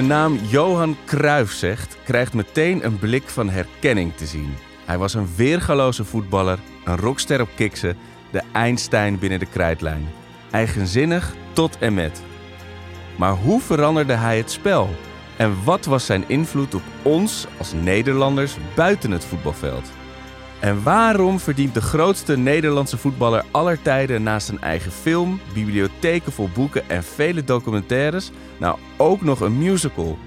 de naam Johan Cruijff zegt, krijgt meteen een blik van herkenning te zien. Hij was een weergaloze voetballer, een rockster op kiksen, de Einstein binnen de krijtlijn. Eigenzinnig tot en met. Maar hoe veranderde hij het spel? En wat was zijn invloed op ons als Nederlanders buiten het voetbalveld? En waarom verdient de grootste Nederlandse voetballer aller tijden naast een eigen film, bibliotheken vol boeken en vele documentaires nou ook nog een musical?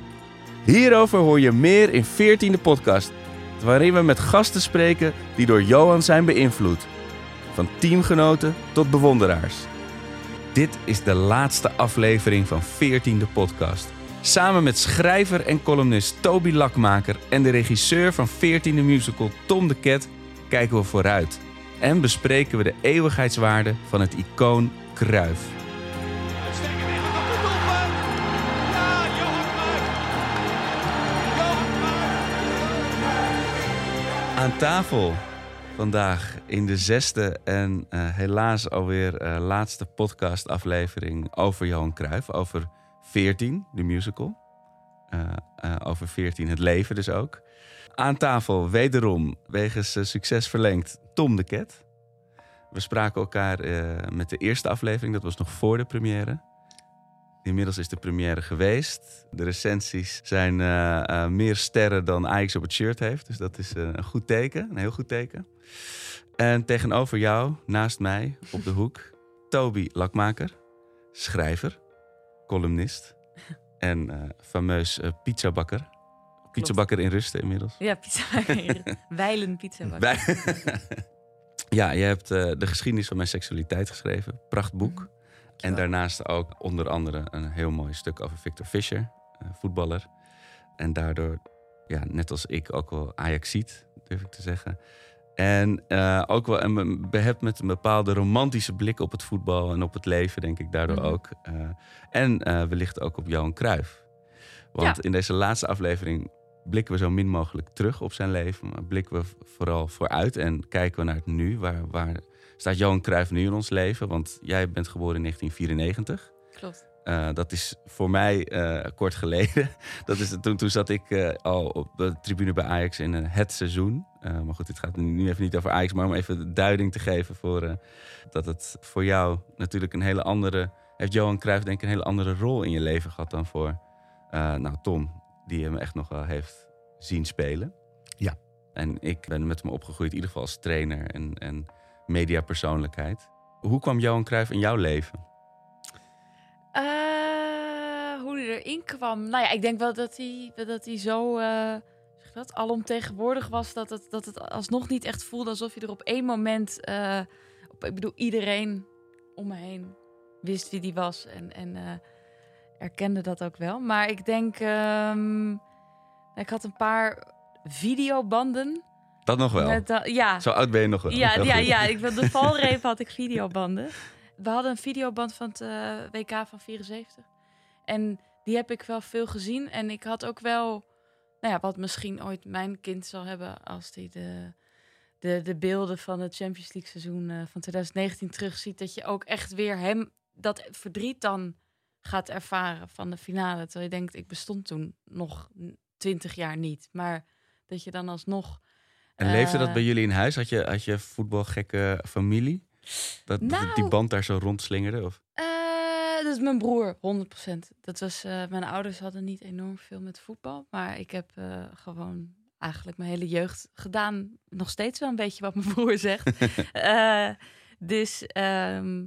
Hierover hoor je meer in 14e podcast, waarin we met gasten spreken die door Johan zijn beïnvloed. Van teamgenoten tot bewonderaars. Dit is de laatste aflevering van 14e podcast. Samen met schrijver en columnist Toby Lakmaker en de regisseur van 14e musical Tom de Ket kijken we vooruit. En bespreken we de eeuwigheidswaarde van het icoon Kruif. Aan tafel vandaag in de zesde en eh, helaas alweer eh, laatste podcastaflevering over Johan Cruijff. Over 14, de musical. Eh, eh, over 14, het leven dus ook. Aan tafel wederom, wegens eh, succes verlengd, Tom de Ket. We spraken elkaar met de eerste aflevering, dat was nog voor de première. Inmiddels is de première geweest. De recensies zijn meer sterren dan Ajax op het shirt heeft. Dus dat is een goed teken, een heel goed teken. En tegenover jou, naast mij, op de hoek, Toby Lakmaker. Schrijver, columnist en eh, fameus eh, pizzabakker. Pizzabakker in rusten inmiddels. Ja, pizza. Wijlen pizza. Bij- ja, je hebt eh, de geschiedenis van mijn seksualiteit geschreven. Prachtboek. En daarnaast ook onder andere een heel mooi stuk over Victor Fischer, voetballer. En daardoor, ja, net als ik, ook wel Ajaxiet, durf ik te zeggen. En eh, ook wel een behept met een bepaalde romantische blik op het voetbal en op het leven, denk ik daardoor Mhm. ook. Eh, en eh, wellicht ook op Johan Cruijff. Want Ja. in deze laatste aflevering blikken we zo min mogelijk terug op zijn leven. Maar blikken we vooral vooruit en kijken we naar het nu. Waar, waar staat Johan Cruijff nu in ons leven? Want jij bent geboren in 1994. Klopt. Eh, dat is voor mij eh, kort geleden. Dat is, toen, toen zat ik eh, al op de tribune bij Ajax in het seizoen. Maar goed, dit gaat nu, even niet over Ajax. Maar om even de duiding te geven voor dat het voor jou natuurlijk een hele andere... Heeft Johan Cruijff denk ik een hele andere rol in je leven gehad dan voor nou, Tom. Die hem echt nog wel heeft zien spelen. Ja. En ik ben met hem opgegroeid, in ieder geval als trainer en, en mediapersoonlijkheid. Hoe kwam Johan Cruijff in jouw leven? Erin kwam. Nou ja, ik denk wel dat hij, dat hij zo zeg je dat, alomtegenwoordig was. Dat het, dat het alsnog niet echt voelde alsof je er op één moment. eh, op, ik bedoel, iedereen om me heen wist wie die was. En, en eh, erkende dat ook wel. Maar ik denk. ehm, ik had een paar videobanden. Dat nog wel. Met, ja, Zo oud ben je nog wel. Ja, ja, ja, ik wil de valreep had ik videobanden. We hadden een videoband van het WK van 74. En die heb ik wel veel gezien. En ik had ook wel, nou ja, wat misschien ooit mijn kind zal hebben als hij de, de, de beelden van het Champions League seizoen eh, van 2019 terugziet. Dat je ook echt weer hem dat verdriet dan gaat ervaren van de finale. Terwijl je denkt, ik bestond toen nog twintig jaar niet. Maar dat je dan alsnog... En leefde dat eh, bij jullie in huis? Had je, had je voetbalgekke familie? Dat dat Nou- die band daar zo rondslingerde? Of? Eh, is mijn broer, 100%. Dat was, eh, mijn ouders hadden niet enorm veel met voetbal. Maar ik heb eh, gewoon eigenlijk mijn hele jeugd gedaan. Nog steeds wel een beetje wat mijn broer zegt. Eh, dus ehm,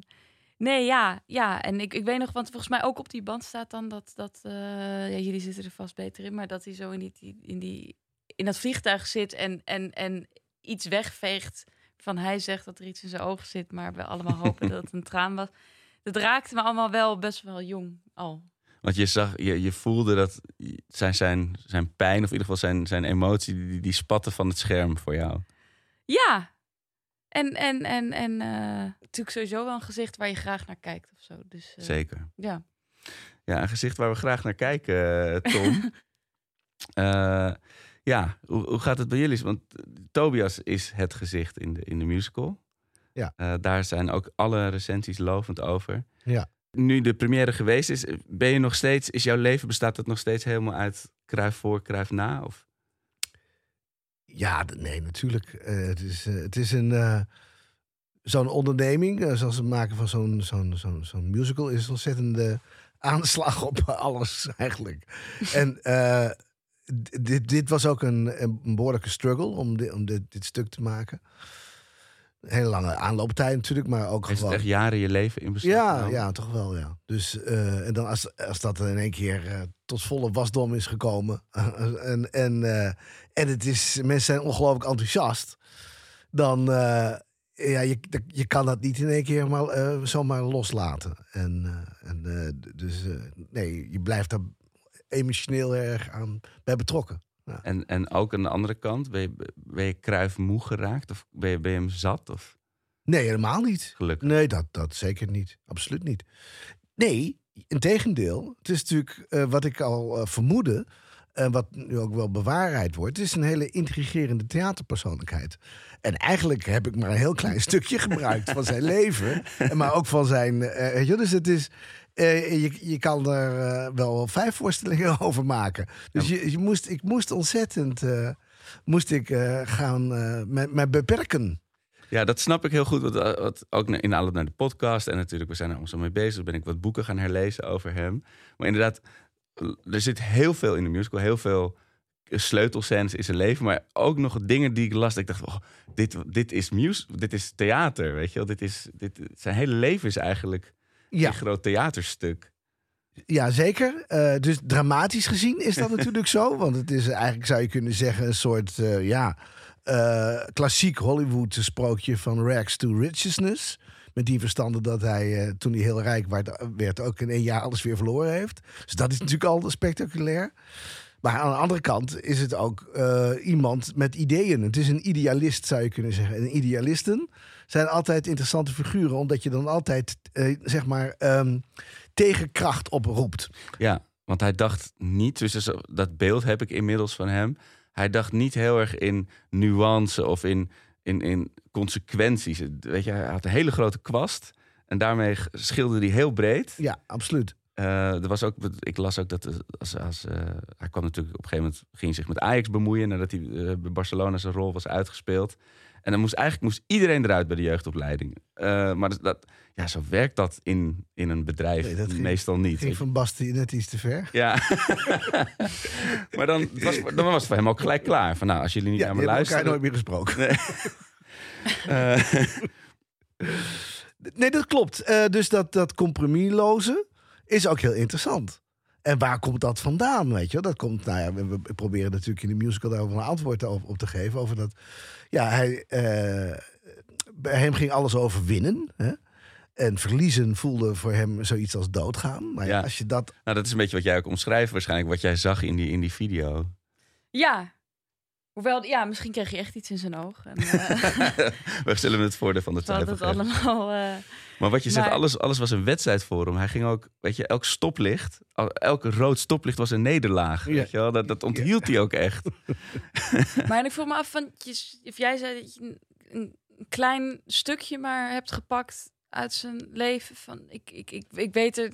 nee, ja, ja. En ik, ik weet nog, want volgens mij ook op die band staat dan dat... dat ja, jullie zitten er vast beter in. Maar dat hij zo in, die, die- in, die, in dat vliegtuig zit en, en, en iets wegveegt... Van hij zegt dat er iets in zijn ogen zit, maar we allemaal hopen dat het een traan was. Dat raakte me allemaal wel best wel jong al. Want je, zag, je, je voelde dat zijn, zijn, zijn pijn, of in ieder geval zijn, zijn emotie, die, die spatte van het scherm voor jou. Ja. En, en, en, en eh, natuurlijk sowieso wel een gezicht waar je graag naar kijkt of zo. Dus eh, Zeker. ja. Ja, een gezicht waar we graag naar kijken, eh, Tom. Ja, hoe, hoe gaat het bij jullie? Want Tobias is het gezicht in de, in de musical. Ja. Eh, daar zijn ook alle recensies lovend over. Ja. Nu de première geweest is, ben je nog steeds, is jouw leven, bestaat het nog steeds helemaal uit kruif voor, kruif na? Of? Ja, nee, natuurlijk. Eh, het, is, eh, het is een. zo'n onderneming, zoals het maken van zo'n zo'n zo'n zo'n musical, is een ontzettende aanslag op alles eigenlijk. en dit, dit was ook een, een behoorlijke struggle om, dit, om dit, dit stuk te maken. Hele lange aanlooptijd natuurlijk, maar ook gewoon. echt jaren je leven in beslag Ja, ja, toch wel, ja. Dus, eh, en dan als, als dat in één keer eh, tot volle wasdom is gekomen. en, en, eh, en het is, mensen zijn ongelooflijk enthousiast. Dan, ja, je, je kan dat niet in één keer maar, zomaar loslaten. En, en dus, nee, je blijft daar emotioneel erg aan bij betrokken. En, en ook aan de andere kant, ben je, ben je kruif moe geraakt? Of ben je, ben je hem zat? Of Nee, helemaal niet. gelukkig? Nee, dat, dat zeker niet. Absoluut niet. Nee, in tegendeel. Het is natuurlijk eh, wat ik al eh, vermoedde. En wat nu ook wel bewaarheid wordt. Het is een hele intrigerende theaterpersoonlijkheid. En eigenlijk heb ik maar een heel klein stukje gebruikt van zijn leven. En maar ook van zijn. weet je, dus het is. eh, je, je kan er eh, wel vijf voorstellingen over maken. Dus je, je moest, ik moest ontzettend. moest ik gaan me, me beperken. Ja, dat snap ik heel goed. Want, eh, wat, ook in aanloop naar de podcast. En natuurlijk, we zijn er allemaal zo mee bezig. Ben ik wat boeken gaan herlezen over hem. Maar inderdaad, er zit heel veel in de musical. Heel veel sleutelscènes in zijn leven. Maar ook nog dingen die ik las. Ik dacht, oh, dit, dit is mus dit is theater. Weet je wel? Dit is, dit, zijn hele leven is eigenlijk Ja. een groot theaterstuk. Ja, zeker. Eh, dus dramatisch gezien is dat natuurlijk zo. Want het is eigenlijk, zou je kunnen zeggen, een soort eh, ja, eh, klassiek Hollywood sprookje van rags to richness. Met die verstande dat hij, eh, toen hij heel rijk werd, ook in één jaar alles weer verloren heeft. Dus dat is natuurlijk al spectaculair. Maar aan de andere kant is het ook eh, iemand met ideeën. Het is een idealist, zou je kunnen zeggen. En idealisten zijn altijd interessante figuren, omdat je dan altijd, eh, zeg maar, ehm, tegenkracht oproept. Ja, want hij dacht niet, dus dat beeld heb ik inmiddels van hem. Hij dacht niet heel erg in nuance of in, in, in consequenties. Weet je, hij had een hele grote kwast. En daarmee schilderde hij heel breed. Ja, absoluut. Eh, er was ook, ik las ook dat eh, als, als, eh, hij kwam natuurlijk op een gegeven moment ging zich met Ajax bemoeien nadat hij eh, bij Barcelona zijn rol was uitgespeeld. En dan moest eigenlijk moest iedereen eruit bij de jeugdopleiding. Eh, maar dat- dat, ja, zo werkt dat in, in een bedrijf Nee, dat ging- meestal niet. Ging van Basti net iets te ver. Ja. maar dan was, dan was het voor hem ook gelijk klaar. Van nou, als jullie niet Ja, naar me luisteren. nooit meer gesproken. eh, Nee, dat klopt. Eh, dus dat, dat compromisloze is ook heel interessant. En waar komt dat vandaan, weet je? wel? Dat komt, nou ja, we, we proberen natuurlijk in de musical daarover een antwoord op, op te geven. Over dat, ja, hij, eh, bij hem ging alles over winnen. Hè? En verliezen voelde voor hem zoiets als doodgaan. Maar ja, Ja. als je dat... nou, dat is een beetje wat jij ook omschrijft waarschijnlijk. Wat jij zag in die, in die video. Ja. Hoewel, ja, misschien kreeg je echt iets in zijn oog. En, eh, We stellen het voordeel van de twijfel. allemaal... eh, Maar wat je zegt, alles, alles was een wedstrijd voor hem. Hij ging ook, weet je, elk stoplicht, elke rood stoplicht was een nederlaag. Ja. Weet je wel? Dat, dat onthield hij ook echt. Maar ik vroeg me af, van, je, of jij zei dat je een, een klein stukje maar hebt gepakt uit zijn leven. Van, ik, ik, ik, ik weet er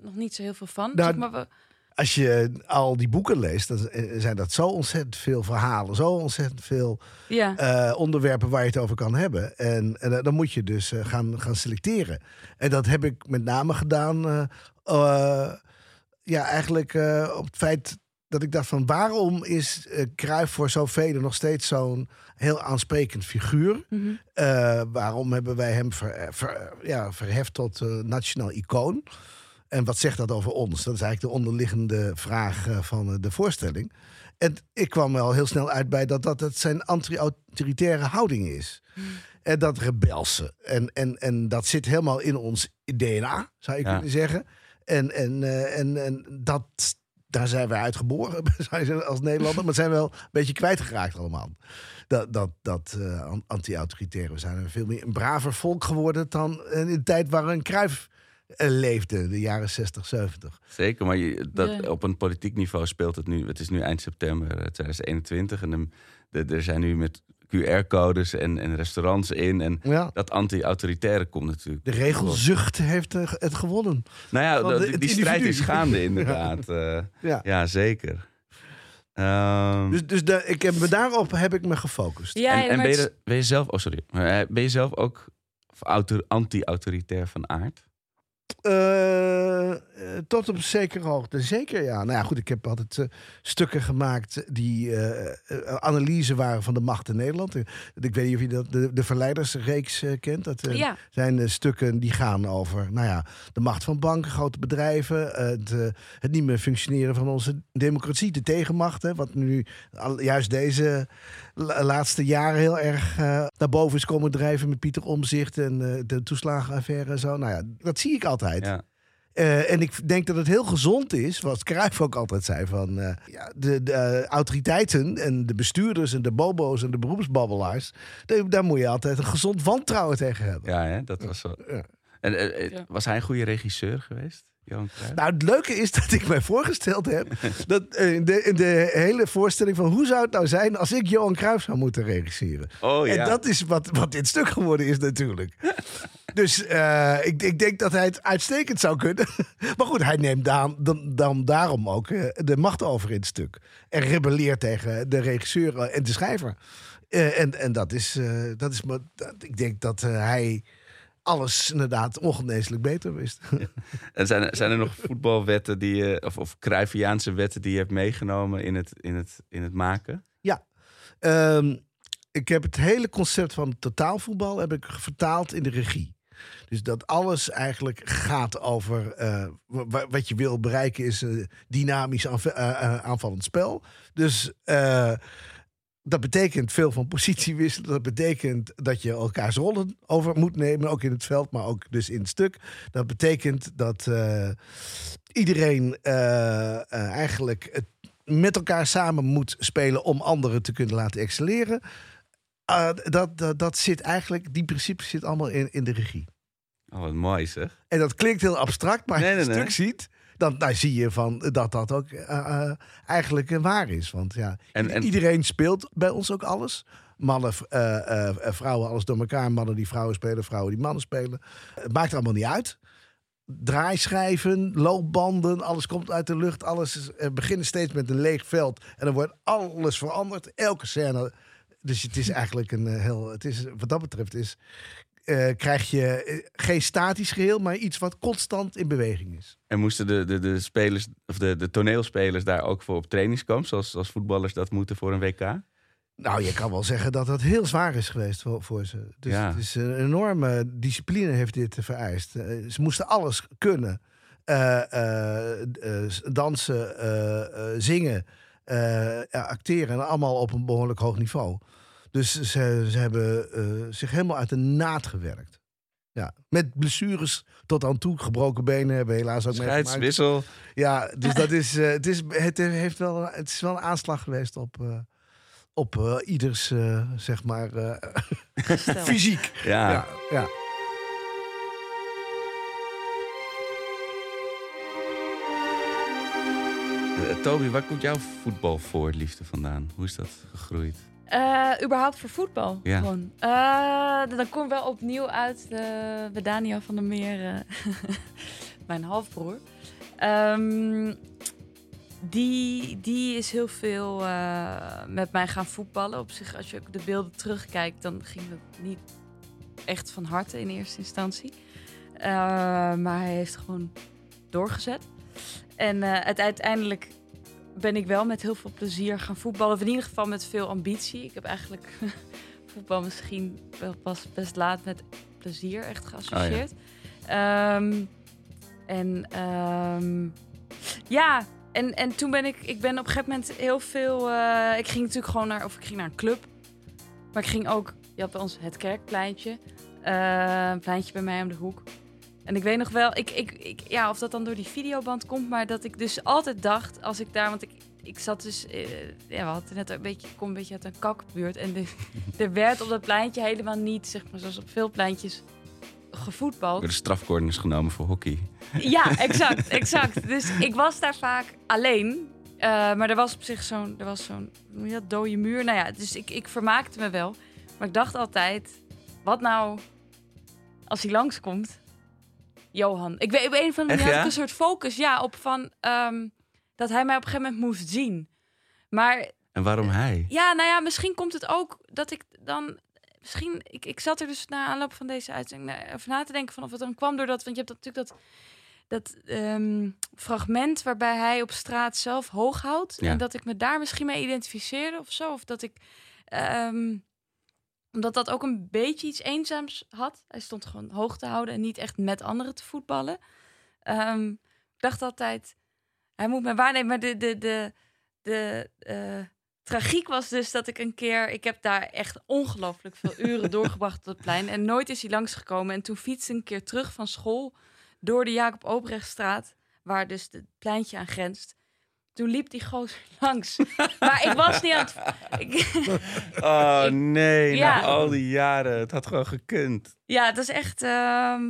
nog niet zo heel veel van. Nou, zeg maar, we- Als je al die boeken leest, dan zijn dat zo ontzettend veel verhalen. Zo ontzettend veel ja. eh, onderwerpen waar je het over kan hebben. En, en eh, dan moet je dus eh, gaan, gaan selecteren. En dat heb ik met name gedaan. ja, eigenlijk op het feit dat ik dacht van waarom is Cruijff voor zoveel nog steeds zo'n heel aansprekend figuur? Mhm. Waarom hebben wij hem ver, ver- ja, verheft tot nationaal icoon? En wat zegt dat over ons? Dat is eigenlijk de onderliggende vraag eh, van eh, de voorstelling. En ik kwam wel heel snel uit bij dat dat het zijn anti-autoritaire houding is. En dat rebelse. En, en, en dat zit helemaal in ons DNA, zou je Ja. kunnen zeggen. En, en, eh, en, en dat, daar zijn wij uitgeboren als Nederlander. Maar zijn wel een beetje kwijtgeraakt allemaal. Dat, dat, dat eh, an- anti-autoritaire. We zijn een veel meer een braver volk geworden dan in de tijd waar een Kruif leefde, de jaren 60, 70. Zeker, maar je, dat, Ja. op een politiek niveau speelt het nu. Het is nu eind september eh, 2021 en de, de- er zijn nu met QR-codes en, en restaurants in. En Ja. dat anti-autoritaire komt natuurlijk. De regelzucht heeft eh, het gewonnen. Nou ja, de- die, strijd is gaande inderdaad. Eh, Ja. ja, zeker. Ehm, Dus, dus de, ik heb me daarop heb ik me gefocust. Ja, en en ben, je, het- ben je zelf, oh sorry, eh, ben je zelf ook auto- anti-autoritair van aard? Uh, eh, tot op een zekere hoogte, zeker ja. Nou ja, goed, ik heb altijd eh, stukken gemaakt die eh, eh, analyse waren van de macht in Nederland. Ik weet niet of je dat, de, de Verleidersreeks kent. Dat eh, ja, zijn stukken die gaan over nou ja, de macht van banken, grote bedrijven, eh, het, het niet meer functioneren van onze democratie, de tegenmacht. Hè, wat nu al- juist deze la- laatste jaren heel erg eh, naar boven is komen drijven met Pieter Omzicht en eh, de toeslagenaffaire en zo. Nou ja, dat zie ik altijd. Ja. Eh, en ik denk dat het heel gezond is, wat Cruijff ook altijd zei, van eh, ja, de, de eh, autoriteiten en de bestuurders en de bobo's en de beroepsbabbelaars, daar, daar moet je altijd een gezond wantrouwen tegen hebben. Ja, hè, dat was zo. Ja. En, Ja. was hij een goede regisseur geweest? Nou, het leuke is dat ik mij voorgesteld heb dat eh, de, de hele voorstelling van hoe zou het nou zijn als ik Johan Cruijff zou moeten regisseren. oh ja. En dat is wat, wat dit stuk geworden is natuurlijk. Dus eh, ik, ik denk dat hij het uitstekend zou kunnen. Maar goed, hij neemt dan, dan, dan daarom ook eh, de macht over in het stuk. En rebelleert tegen de regisseur en de schrijver. En, en dat is, dat is dat, ik denk dat hij alles inderdaad ongeneeslijk beter wist. En zijn, er- zijn er nog voetbalwetten die je, of, of Cruyffiaanse wetten die je hebt meegenomen in het, in het, in het maken? Ehm, ik heb het hele concept van totaalvoetbal heb ik vertaald in de regie. Dus dat alles eigenlijk gaat over eh, wa- wa- wat je wil bereiken is een dynamisch aanv- eh, eh, aanvallend spel. Dus dat betekent veel van positie wisselen. Dat betekent dat je elkaars rollen over moet nemen, ook in het veld, maar ook dus in het stuk. Dat betekent dat eh, iedereen eh, eh, eigenlijk het met elkaar samen moet spelen om anderen te kunnen laten excelleren. Dat, dat, dat zit eigenlijk, die principes zitten allemaal in, in de regie. Oh, wat mooi zeg. En dat klinkt heel abstract, maar Nee, als je nee, het stuk ziet, dan zie je van, dat dat ook eh, eh, eigenlijk eh, waar is. Want ja, En- en- iedereen speelt bij ons ook alles. Mannen, eh, vrouwen, alles door elkaar. Mannen die vrouwen spelen, vrouwen die mannen spelen. Het maakt allemaal niet uit. Draaischijven, loopbanden, alles komt uit de lucht. Alles is, beginnen steeds met een leeg veld. En dan wordt alles veranderd. Elke scène. Dus het is eigenlijk een heel. Het is, wat dat betreft is. Eh, krijg je eh, geen statisch geheel, maar iets wat constant in beweging is. En moesten de, de, de spelers, of de, de toneelspelers daar ook voor op trainingskamp, zoals, zoals voetballers dat moeten voor een WK? Nou, je kan wel zeggen dat dat heel zwaar is geweest voor, voor ze. Dus Ja. het is een enorme discipline heeft dit vereist. Eh, ze moesten alles kunnen. Dansen, zingen, acteren. En allemaal op een behoorlijk hoog niveau. Dus ze, ze hebben eh, zich helemaal uit de naad gewerkt. Ja, met blessures tot aan toe. Gebroken benen hebben helaas ook meegemaakt. Scheidswissel. Ja, dus dat is, eh, het, is, het, heeft wel, het is wel een aanslag geweest op, eh, op ieders, eh, zeg maar, eh, fysiek. Ja. Ja, ja. Toby, waar komt jouw voetbalvoorliefde vandaan? Hoe is dat gegroeid? Eh, überhaupt voor voetbal. Ja. Gewoon. Eh, dan kom ik wel opnieuw uit eh, bij Daniel van der Meer, eh, mijn halfbroer. Ehm, die, die is heel veel met mij gaan voetballen. Op zich, als je ook de beelden terugkijkt, dan ging het niet echt van harte in eerste instantie. Maar hij heeft gewoon doorgezet. En het, uiteindelijk ben ik wel met heel veel plezier gaan voetballen. Of in ieder geval met veel ambitie. Ik heb eigenlijk voetbal misschien wel pas best laat met plezier echt geassocieerd. Ehm, en ehm, ja, en, en toen ben ik, ik ben op een gegeven moment heel veel. eh, ik ging natuurlijk gewoon naar, of ik ging naar een club. Maar ik ging ook, je had bij ons het kerkpleintje. eh, een pleintje bij mij om de hoek. En ik weet nog wel, ik, ik, ik, ja, of dat dan door die videoband komt, maar dat ik dus altijd dacht, als ik daar, want ik, ik zat dus, eh, ja, we hadden net een beetje, ik kom een beetje uit een kakbuurt. En de, er werd op dat pleintje helemaal niet, zeg maar, zoals op veel pleintjes, Er gevoetbald. werden strafcorners genomen voor hockey. Ja, exact, exact. Dus ik was daar vaak alleen. Eh, maar er was op zich zo'n, er was zo'n, hoe noem je dat, dode muur. Nou ja, dus ik, ik vermaakte me wel. Maar ik dacht altijd, wat nou als hij langskomt? Johan. Ik weet op een Echt, ja? ik een soort focus ja, op van, ehm, dat hij mij op een gegeven moment moest zien. Maar En waarom hij? ja, nou ja, misschien komt het ook dat ik dan. Misschien, ik, ik zat er dus na aanloop van deze uitzending over na te denken van of het dan kwam doordat, want je hebt natuurlijk dat, dat ehm, fragment waarbij hij op straat zelf hoog houdt. Ja. En dat ik me daar misschien mee identificeerde of zo. Of dat ik, ehm, omdat dat ook een beetje iets eenzaams had. Hij stond gewoon hoog te houden en niet echt met anderen te voetballen. Ehm, ik dacht altijd, hij moet me waarnemen. Maar de, de, de, de eh, tragiek was dus dat ik een keer... Ik heb daar echt ongelooflijk veel uren doorgebracht op het plein. En nooit is hij langsgekomen. En toen fietste ik een keer terug van school door de Jacob Obrechtstraat... waar dus het pleintje aan grenst. Toen liep die gozer langs. maar ik was niet aan het... Ik, Oh nee, Ja. na al die jaren. Het had gewoon gekund. Ja, dat is echt. ehm,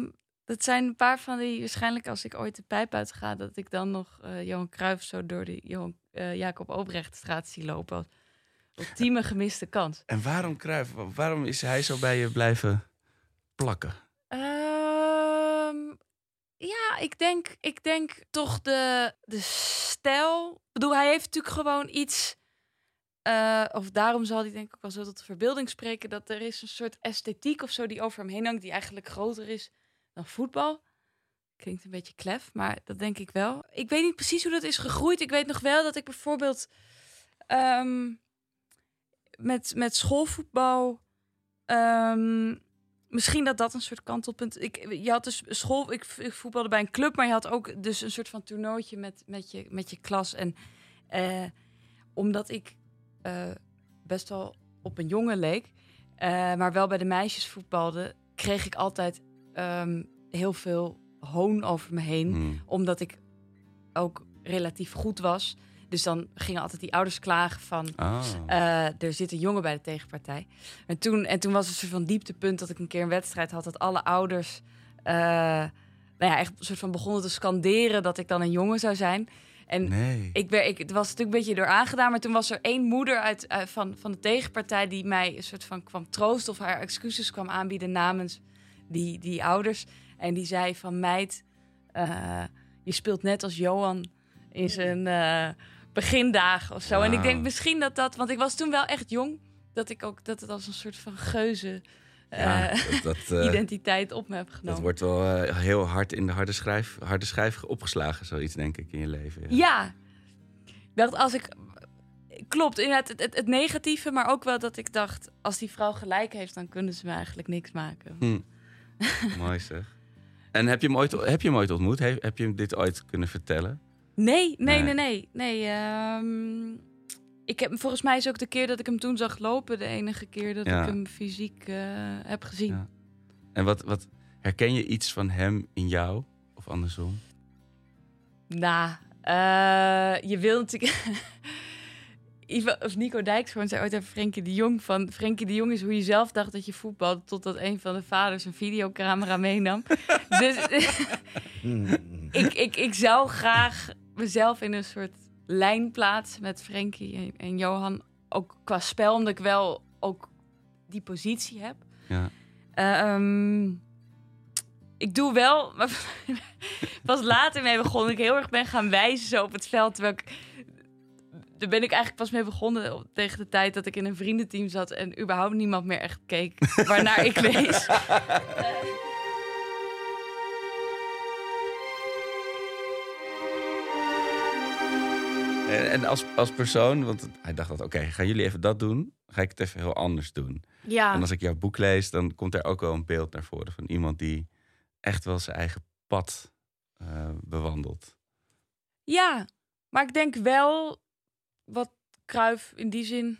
dat zijn een paar van die. Waarschijnlijk als ik ooit de pijp uit ga, dat ik dan nog eh, Johan Cruijff zo door de Johan, eh, Jacob Obrechtstraat zie lopen. Ultieme gemiste kans. En waarom Cruijff? Waarom is hij zo bij je blijven plakken? Ehm, ja, ik denk, ik denk toch de, de stijl. Ik bedoel, hij heeft natuurlijk gewoon iets. eh, of daarom zal hij denk ik ook wel zo tot de verbeelding spreken. Dat er is een soort esthetiek of zo die over hem heen hangt. Die eigenlijk groter is dan voetbal. Klinkt een beetje klef, maar dat denk ik wel. Ik weet niet precies hoe dat is gegroeid. Ik weet nog wel dat ik bijvoorbeeld ehm, met, met schoolvoetbal. ehm, misschien dat dat een soort kantelpunt. Ik, je had dus school. Ik, ik voetbalde bij een club, maar je had ook dus een soort van toernooitje met, met, je, met je klas. En eh, omdat ik eh, best wel op een jongen leek, eh, maar wel bij de meisjes voetbalde, kreeg ik altijd ehm, heel veel hoon over me heen Hmm. omdat ik ook relatief goed was. Dus dan gingen altijd die ouders klagen van... Oh. eh, er zit een jongen bij de tegenpartij. En toen, en toen was het een soort van dieptepunt dat ik een keer een wedstrijd had... dat alle ouders eh, nou ja, echt een soort van begonnen te scanderen... dat ik dan een jongen zou zijn. En nee. ik, werd, ik, het was natuurlijk een beetje door aangedaan, maar toen was er één moeder uit, uit- van, van de tegenpartij die mij een soort van kwam troosten of haar excuses kwam aanbieden namens die, die ouders. En die zei van meid, eh, je speelt net als Johan in zijn eh, begindagen of zo. En ik denk misschien dat dat, want ik was toen wel echt jong, dat ik ook dat het als een soort van geuze ja, eh, dat, dat, eh, identiteit op me heb genomen. dat wordt wel eh, heel hard in de harde schijf, harde schijf opgeslagen, zoiets denk ik in je leven. Ja. Ja. Dat als ik. Klopt, inderdaad, het, het, het negatieve, maar ook wel dat ik dacht: als die vrouw gelijk heeft, dan kunnen ze me eigenlijk niks maken. Hm. Mooi zeg. En heb je hem ooit, heb je hem ooit ontmoet? Heb, heb je hem dit ooit kunnen vertellen? Nee, nee, Nee. nee, nee. nee ehm, ik heb, volgens mij is ook de keer dat ik hem toen zag lopen, de enige keer dat Ja. ik hem fysiek eh, heb gezien. Ja. En wat, wat herken je iets van hem in jou? Of andersom? Nou, eh, je wil natuurlijk. Ivo- Of Nico Dijkshoorn zei ooit over Frenkie de Jong van... Frenkie de Jong is hoe je zelf dacht dat je voetbalde... totdat een van de vaders een videocamera meenam. dus ik, ik, ik zou graag mezelf in een soort lijn plaatsen met Frenkie en, Johan. Ook qua spel, omdat ik wel ook die positie heb. Ja. Ehm, ik doe wel, maar pas later mee begonnen. Ik heel erg ben gaan wijzen zo op het veld. Terwijl ik, daar ben ik eigenlijk pas mee begonnen tegen de tijd dat ik in een vriendenteam zat en überhaupt niemand meer echt keek waarnaar ik wees. En, en als, als persoon, want hij dacht dat, oké, gaan jullie even dat doen? Ga ik het even heel anders doen. Ja, En als ik jouw boek lees, dan komt er ook wel een beeld naar voren van iemand die echt wel zijn eigen pad eh, bewandelt. ja, maar ik denk wel wat Kruif in die zin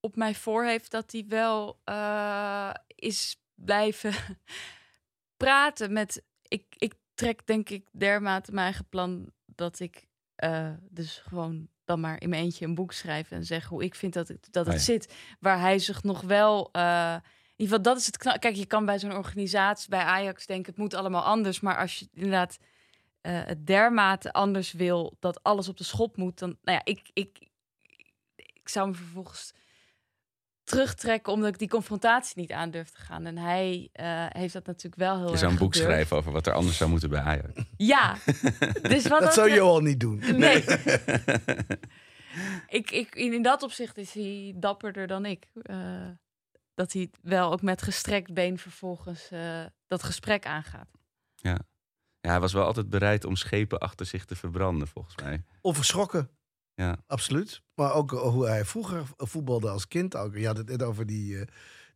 op mij voor heeft, dat hij wel eh, is blijven praten met. Ik, ik trek denk ik dermate mijn eigen plan dat ik eh, dus gewoon dan maar in mijn eentje een boek schrijf en zeg hoe ik vind dat het, dat het Ah, zit. Waar hij zich nog wel eh, in ieder geval, dat is het knap. Kijk, je kan bij zo'n organisatie, bij Ajax denken, het moet allemaal anders. Maar als je inderdaad eh, het dermate anders wil, dat alles op de schop moet, dan, nou ja, ik, ik, ik zou me vervolgens terugtrekken omdat ik die confrontatie niet aan durf te gaan. En hij eh, heeft dat natuurlijk wel heel Je erg zou een boek gedurfd. schrijven over wat er anders zou moeten bij Ajax. Ja, dus wat Dat zou betreft- Johan niet doen. Nee. ik, ik, in in dat opzicht is hij dapperder dan ik. Eh, dat hij wel ook met gestrekt been vervolgens eh, dat gesprek aangaat. Ja, hij was wel altijd bereid om schepen achter zich te verbranden, volgens mij. Onverschrokken. Ja. Absoluut. Maar ook hoe hij vroeger voetbalde als kind. Ook. Je had het net over die, eh,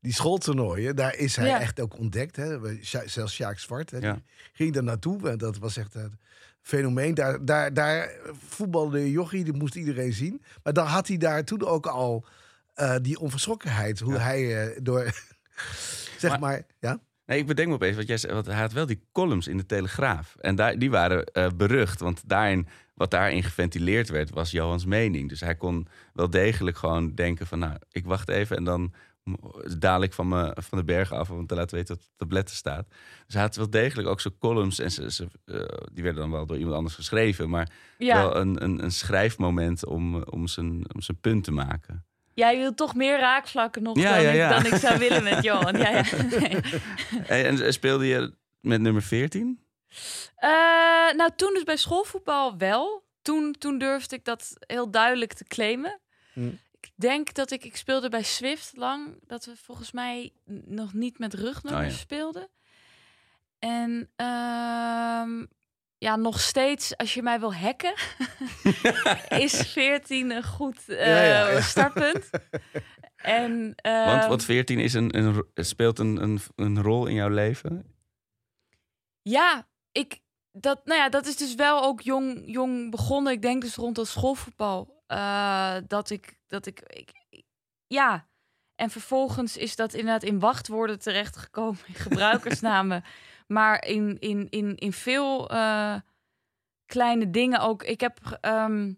die schooltoernooien. Daar is hij Ja. echt ook ontdekt. Hè. Zelfs Sjaak Zwart. Hè. Ja. Ging daar naartoe. En dat was echt een fenomeen. Daar, daar, daar voetbalde Jochie. Die moest iedereen zien. Maar dan had hij daar toen ook al eh, die onverschrokkenheid. Hoe Ja. hij eh, door... zeg Maar- maar, ja. Nee, ik bedenk me opeens, wat jij zei, want hij had wel die columns in de Telegraaf. En daar, die waren eh, berucht, want daarin, wat daarin geventileerd werd, was Johans mening. Dus hij kon wel degelijk gewoon denken van, nou, ik wacht even en dan daal ik van, me, van de berg af om te laten weten op de tabletten staat. Dus hij had wel degelijk ook zijn columns en ze, ze, eh, die werden dan wel door iemand anders geschreven, maar Ja, wel een, een, een schrijfmoment om, om, zijn, om zijn punt te maken. jij wil toch meer raakvlakken nog Ja, dan, ja, ik, dan ik zou willen met Johan. Ja, ja. En speelde je met nummer 14? Eh, nou, toen dus bij schoolvoetbal wel. Toen, toen durfde ik dat heel duidelijk te claimen. Hm. Ik denk dat ik, ik speelde bij Swift lang, dat we volgens mij nog niet met rugnummers Oh ja. speelden. En ehm, ja, nog steeds, als je mij wil hacken, is 14 een goed eh, Ja, ja, ja. startpunt. En, Want, ehm, want 14 is een, een, speelt een, een, een rol in jouw leven. Ja, ik, dat, nou ja, dat is dus wel ook jong, jong begonnen. Ik denk dus rond dat schoolvoetbal. eh, dat ik, dat ik, ja. En vervolgens is dat inderdaad in wachtwoorden terechtgekomen, in gebruikersnamen. maar in, in, in, in veel eh, kleine dingen ook. Ik heb ehm,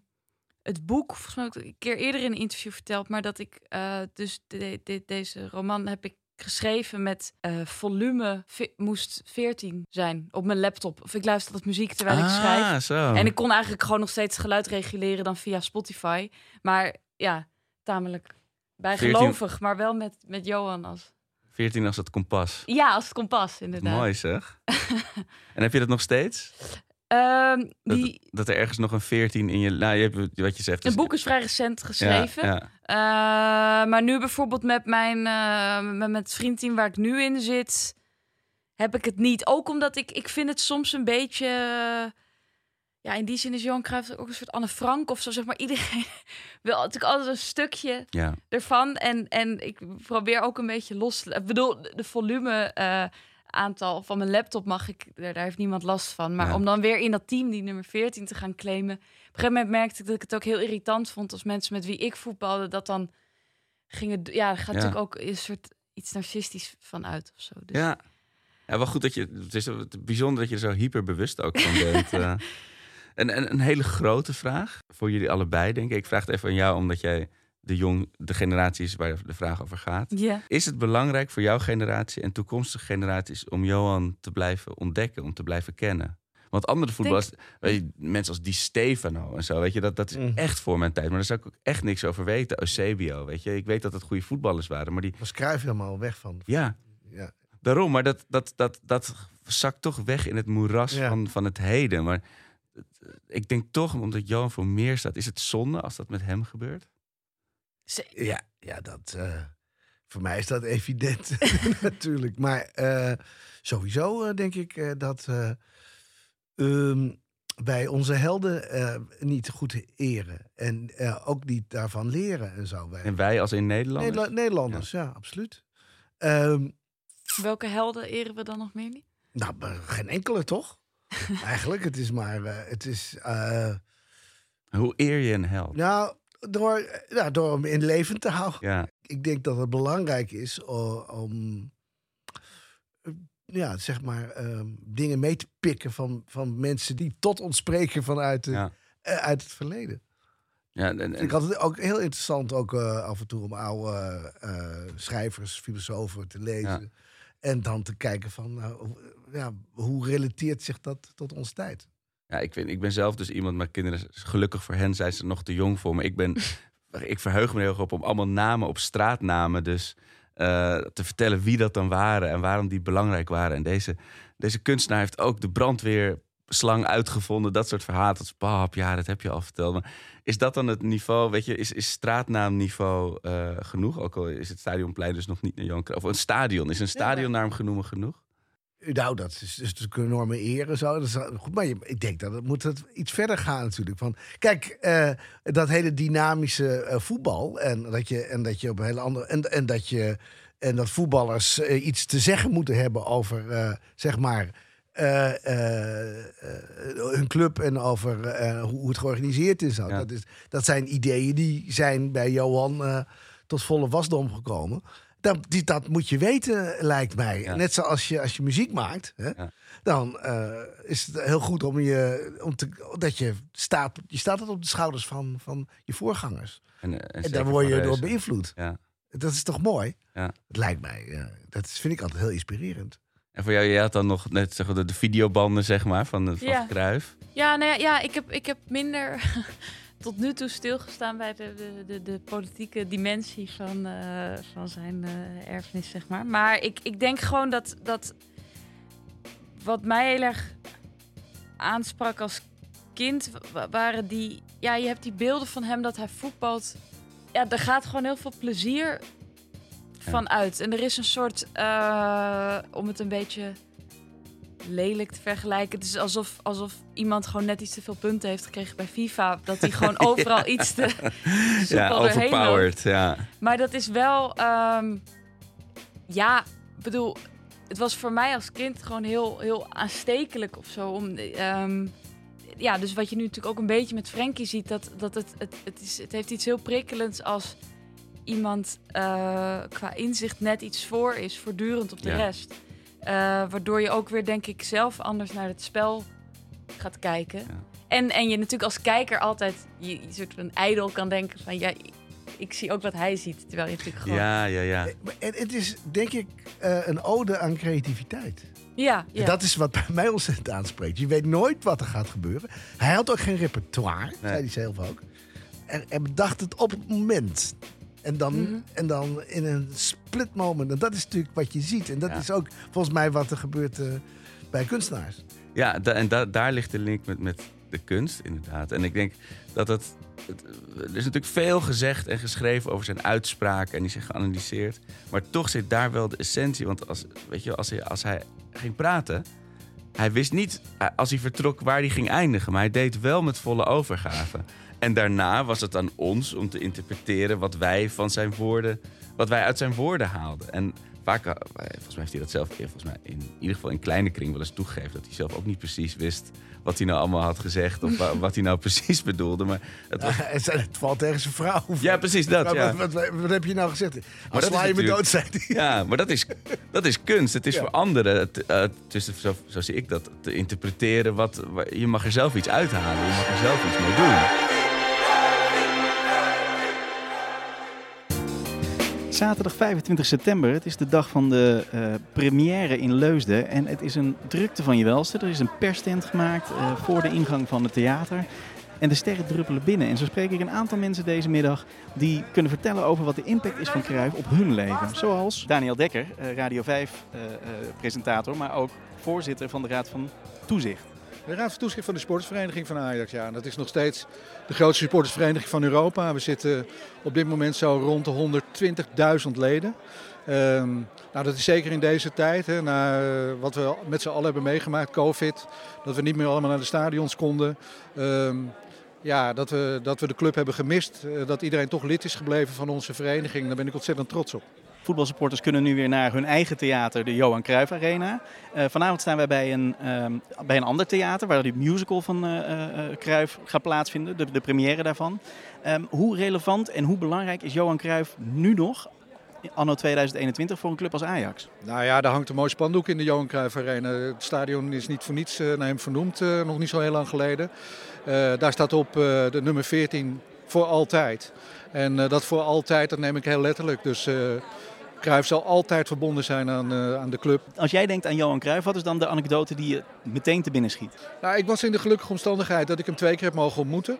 het boek, volgens mij heb een keer eerder in een interview verteld, maar dat ik eh, dus de, de- deze roman heb ik geschreven met eh, volume moest 14 zijn op mijn laptop. Of ik luister altijd muziek terwijl ik schrijf. Ah, zo. En ik kon eigenlijk gewoon nog steeds geluid reguleren dan via Spotify. Maar ja, tamelijk bijgelovig, maar wel met, met Johan als... 14 als het kompas. Ja, als het kompas, inderdaad. Mooi zeg. en heb je dat nog steeds? Ehm, Dat, die, dat er ergens nog een 14 in je... Nou, je hebt wat je zegt. het dus- boek is vrij recent geschreven. Ja, ja. Eh, maar nu bijvoorbeeld met mijn eh, met, met het vriendteam waar ik nu in zit, heb ik het niet. Ook omdat ik, ik vind het soms een beetje. ja, in die zin is Johan Cruijff ook een soort Anne Frank of zo. Zeg maar iedereen wil natuurlijk altijd een stukje ja. ervan. En, en ik probeer ook een beetje los. te- Ik bedoel, de volume eh, aantal van mijn laptop mag ik. Daar, heeft niemand last van. Maar Ja. om dan weer in dat team die nummer 14 te gaan claimen. Op een gegeven moment merkte ik dat ik het ook heel irritant vond als mensen met wie ik voetbalde dat dan gingen. Ja, er gaat Ja. natuurlijk ook een soort iets narcistisch van uit of zo. Dus Ja. ja, wel goed dat je... Het is bijzonder dat je er zo hyperbewust ook van bent. eh. En, en een hele grote vraag voor jullie allebei, denk ik. Ik vraag het even aan jou, omdat jij de, jong, de generatie is waar de vraag over gaat. Is het belangrijk voor jouw generatie en toekomstige generaties om Johan te blijven ontdekken, om te blijven kennen? Want andere voetballers, weet je, mensen als die Stefano en zo, weet je, dat, dat is Mhm. echt voor mijn tijd. Maar daar zou ik ook echt niks over weten. Eusebio, weet je. Ik weet dat het goede voetballers waren, maar die... was Cruijff helemaal weg van. Ja, Ja. daarom. Maar dat, dat, dat, dat zakt toch weg in het moeras Ja. van, van het heden. Maar ik denk toch, omdat Johan voor meer staat, is het zonde als dat met hem gebeurt? Ja, ja dat, eh, voor mij is dat evident natuurlijk. Maar eh, sowieso eh, denk ik eh, dat eh, ehm, wij onze helden eh, niet goed eren. En eh, ook niet daarvan leren en zo. Wij, En wij als in Nederland? Nederla- Nederlanders, ja, absoluut. Ehm, Welke helden eren we dan nog meer niet? nou, geen enkele toch? Eigenlijk, het is maar... eh, het is, eh, Hoe eer je een held? nou, door, door hem in leven te houden. Ja, ik denk dat het belangrijk is om, eh, ja, zeg maar, ehm, dingen mee te pikken van, van mensen die tot ons spreken vanuit, de, ja. eh, uit het verleden. Ja, en, en- Ik had het ook heel interessant ook eh, af en toe om oude schrijvers, filosofen te lezen. En dan te kijken van, nou, ja, hoe relateert zich dat tot onze tijd? Ja, ik, vind, ik ben zelf dus iemand, mijn kinderen, gelukkig voor hen zijn ze nog te jong voor me. Ik, ben, ik verheug me heel erg op om allemaal namen op straatnamen dus eh, te vertellen wie dat dan waren en waarom die belangrijk waren. En deze, deze kunstenaar heeft ook de brandweerslang uitgevonden, dat soort verhalen. Dat is, pap, ja, dat heb je al verteld. Maar is dat dan het niveau, weet je, is, is straatnaamniveau eh, genoeg? Ook al is het stadionplein dus nog niet naar Johan Cruijff. Of een stadion, is een stadion naar hem genoemen genoeg? Nou, dat is, is natuurlijk een enorme eer en zo. Dat is, wel goed, maar je- ik denk dat het moet het iets verder gaan natuurlijk. Van, kijk, eh, dat hele dynamische eh, voetbal en dat je, en dat je op een hele andere... En, en dat je... En dat voetballers eh, iets te zeggen moeten hebben over, eh, zeg maar, eh, eh, eh, hun club en over eh, hoe het georganiseerd is. Ja. Dat, is. dat zijn ideeën die zijn bij Johan eh, tot volle wasdom gekomen. Dat, die, dat moet je weten, lijkt mij. Ja. Net zoals je, als je muziek maakt, hè, Ja. dan eh, is het heel goed om je, om te, dat je staat, je staat het op de schouders van, van je voorgangers. En, eh, en daar word je door beïnvloed. Ja. Dat is toch mooi? Ja. Het lijkt mij. ja. Dat is- vind ik altijd heel inspirerend. En voor jou, jij had dan nog net zeg, maar, de, de videobanden, zeg maar, van, de- van Ja. Cruijff. Ja, nou ja, ja ik, heb, ik heb minder tot nu toe stilgestaan bij de, de, de, de politieke dimensie van, eh, van zijn eh, erfenis, zeg maar. Maar ik, ik denk gewoon dat, dat wat mij heel erg aansprak als kind, wa- waren die... Ja, je hebt die beelden van hem dat hij voetbalt. Ja, er gaat gewoon heel veel plezier van uit. En er is een soort, eh, om het een beetje lelijk te vergelijken. Het is alsof, alsof iemand gewoon net iets te veel punten heeft gekregen bij FIFA. Dat hij gewoon overal iets te Ja, overpowered. Ja. Maar dat is wel, ehm, ja, ik bedoel, het was voor mij als kind gewoon heel, heel aanstekelijk of zo. Om, ehm, ja, dus wat je nu natuurlijk ook een beetje met Frenkie ziet, dat, dat het, het, het, is, het heeft iets heel prikkelends als iemand eh, qua inzicht net iets voor is, voortdurend op de Ja. rest. Eh, waardoor je ook weer, denk ik, zelf anders naar het spel gaat kijken. Ja. En, en je natuurlijk als kijker altijd je, je soort van ijdel kan denken van ja, ik zie ook wat hij ziet. Terwijl je natuurlijk gewoon. Ja, ja, ja, ja. Eh, En het is, denk ik, eh, een ode aan creativiteit. ja, En dat is wat bij mij ontzettend aanspreekt. Je weet nooit wat er gaat gebeuren. Hij had ook geen repertoire, zei hij zelf ook. En hij bedacht het op het moment. En dan, Mhm. en dan in een split moment. En dat is natuurlijk wat je ziet. En dat Ja. is ook volgens mij wat er gebeurt eh, bij kunstenaars. Ja, da- en da- daar ligt de link met, met de kunst, inderdaad. En ik denk dat het, het- Er is natuurlijk veel gezegd en geschreven over zijn uitspraken en die zijn geanalyseerd. Maar toch zit daar wel de essentie. Want als, weet je, als, hij, als hij ging praten, hij wist niet eh, als hij vertrok waar hij ging eindigen. Maar hij deed wel met volle overgave. En daarna was het aan ons om te interpreteren wat wij van zijn woorden, wat wij uit zijn woorden haalden. En vaak, eh, volgens mij heeft hij dat zelf, eh, volgens mij in ieder geval in kleine kring wel eens toegegeven. Dat hij zelf ook niet precies wist wat hij nou allemaal had gezegd of wa- wat hij nou precies bedoelde. Maar het was, het, het valt tegen zijn vrouw. ja, precies dat. Wat, Ja. wat, wat, wat heb je nou gezegd? Als sla je me dood, zei hij. Ja, maar dat is, dat is kunst. Het is Ja. voor anderen, het, eh, dus zo, zo zie ik dat, te interpreteren. Wat, wa- je mag er zelf iets uithalen. Je mag er zelf iets mee doen. Zaterdag 25 september, het is de dag van de eh, première in Leusden. En het is een drukte van je welste. Er is een perstent gemaakt eh, voor de ingang van het theater. En de sterren druppelen binnen. En zo spreek ik een aantal mensen deze middag die kunnen vertellen over wat de impact is van Cruijff op hun leven. Zoals Daniel Dekker, eh, Radio 5-presentator, maar ook voorzitter van de Raad van Toezicht. De Raad van Toezicht van de Sportersvereniging van Ajax. Ja, dat is nog steeds de grootste supportersvereniging van Europa. We zitten op dit moment zo rond de 120.000 leden. Ehm, nou, dat is zeker in deze tijd, hè, na eh, wat we met z'n allen hebben meegemaakt, COVID. Dat we niet meer allemaal naar de stadions konden. Ehm, ja, dat we, dat we de club hebben gemist. eh, dat iedereen toch lid is gebleven van onze vereniging. Daar ben ik ontzettend trots op. Voetbalsupporters kunnen nu weer naar hun eigen theater, de Johan Cruijff Arena. Eh, vanavond staan wij bij een, ehm, bij een ander theater waar die musical van eh, Cruijff gaat plaatsvinden, de, de première daarvan. Ehm, hoe relevant en hoe belangrijk is Johan Cruijff nu nog, anno 2021, voor een club als Ajax? Nou ja, daar hangt een mooi spandoek in de Johan Cruijff Arena. Het stadion is niet voor niets naar hem vernoemd, nog niet zo heel lang geleden. Daar staat op de nummer 14 voor altijd. En dat voor altijd, dat neem ik heel letterlijk. Dus uh, Cruijff zal altijd verbonden zijn aan, uh, aan de club. Als jij denkt aan Johan Cruijff, wat is dan de anekdote die je meteen te binnen schiet? Nou, ik was in de gelukkige omstandigheid dat ik hem twee keer heb mogen ontmoeten.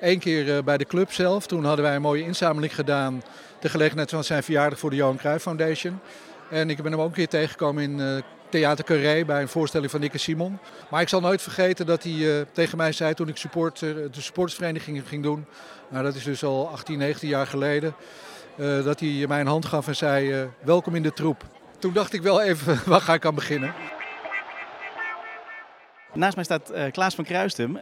Eén keer bij de club zelf. Toen hadden wij een mooie inzameling gedaan. De gelegenheid van zijn verjaardag voor de Johan Cruijff Foundation. En ik ben hem ook een keer tegengekomen in Theater Carré bij een voorstelling van Nikke Simon. Maar ik zal nooit vergeten dat hij uh, tegen mij zei toen ik support, uh, de supportersvereniging ging doen. Nou, dat is dus al 18, 19 jaar geleden. Uh, dat hij mij een hand gaf en zei: Welkom in de troep. Toen dacht ik wel even: waar ga ik aan beginnen? Naast mij staat Klaas van Kruistum,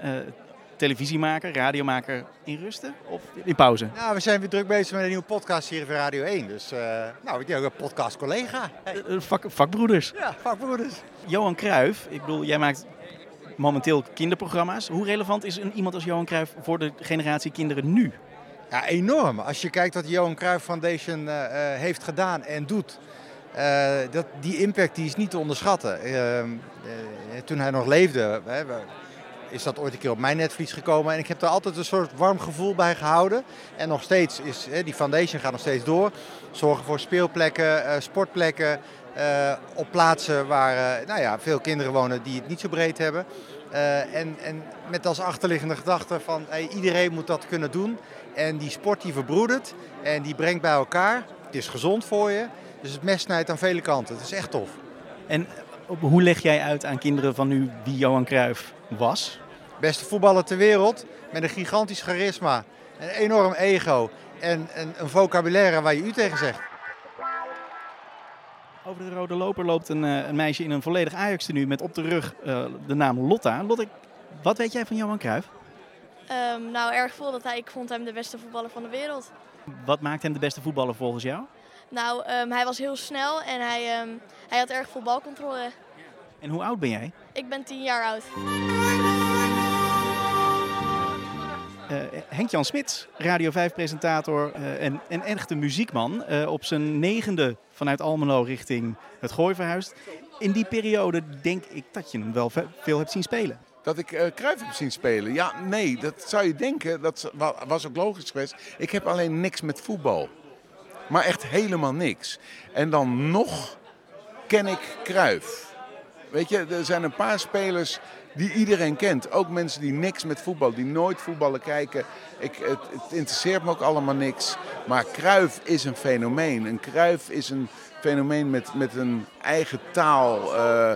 televisiemaker, radiomaker in rusten of in pauze? Nou, we zijn weer druk bezig met een nieuwe podcast hier bij Radio 1. Dus uh, nou, ik denk ook een podcast-collega. Hey. Vak, vakbroeders. Ja, vakbroeders. Johan Cruijff, ik bedoel, jij maakt momenteel kinderprogramma's. Hoe relevant is een, iemand als Johan Cruijff voor de generatie kinderen nu? Ja, enorm. Als je kijkt wat Johan Cruijff Foundation uh, uh, heeft gedaan en doet... Uh, dat, die impact die is niet te onderschatten. toen hij nog leefde, is dat ooit een keer op mijn netvlies gekomen. En ik heb daar altijd een soort warm gevoel bij gehouden. En nog steeds is die foundation gaat nog steeds door. Zorgen voor speelplekken, sportplekken. Op plaatsen waar nou ja, veel kinderen wonen die het niet zo breed hebben. en, en met als achterliggende gedachte van hey, iedereen moet dat kunnen doen. En die sport die verbroedert en die brengt bij elkaar. Het is gezond voor je. Dus het mes snijdt aan vele kanten. Het is echt tof. En hoe leg jij uit aan kinderen van nu wie Johan Cruijff was? Beste voetballer ter wereld, met een gigantisch charisma, een enorm ego en een, een vocabulaire waar je u tegen zegt. Over de rode loper loopt een, een meisje in een volledig Ajax-tenue met op de rug uh, de naam Lotta. Lotte, wat weet jij van Johan Cruijff? Um, nou, erg veel dat hij, ik vond hem de beste voetballer van de wereld. Wat maakt hem de beste voetballer volgens jou? Nou, um, hij was heel snel en hij, um, hij had erg veel balcontrole. En hoe oud ben jij? Ik ben 10 jaar oud. Uh, Henk-Jan Smits, Radio 5-presentator uh, en, en echte muziekman. Uh, op zijn negende vanuit Almelo richting het Gooi verhuisd. In die periode denk ik dat je hem wel veel hebt zien spelen. Dat ik uh, heb zien spelen? Ja, nee, dat zou je denken. Dat was ook logisch geweest. Ik heb alleen niks met voetbal. Maar echt helemaal niks. En dan nog ken ik Cruijff. Weet je, er zijn een paar spelers die iedereen kent. Ook mensen die niks met voetbal, die nooit voetballen kijken. Ik, het, interesseert me ook allemaal niks. Maar Cruijff is een fenomeen. Een Cruijff is een fenomeen met, met een eigen taal. Uh,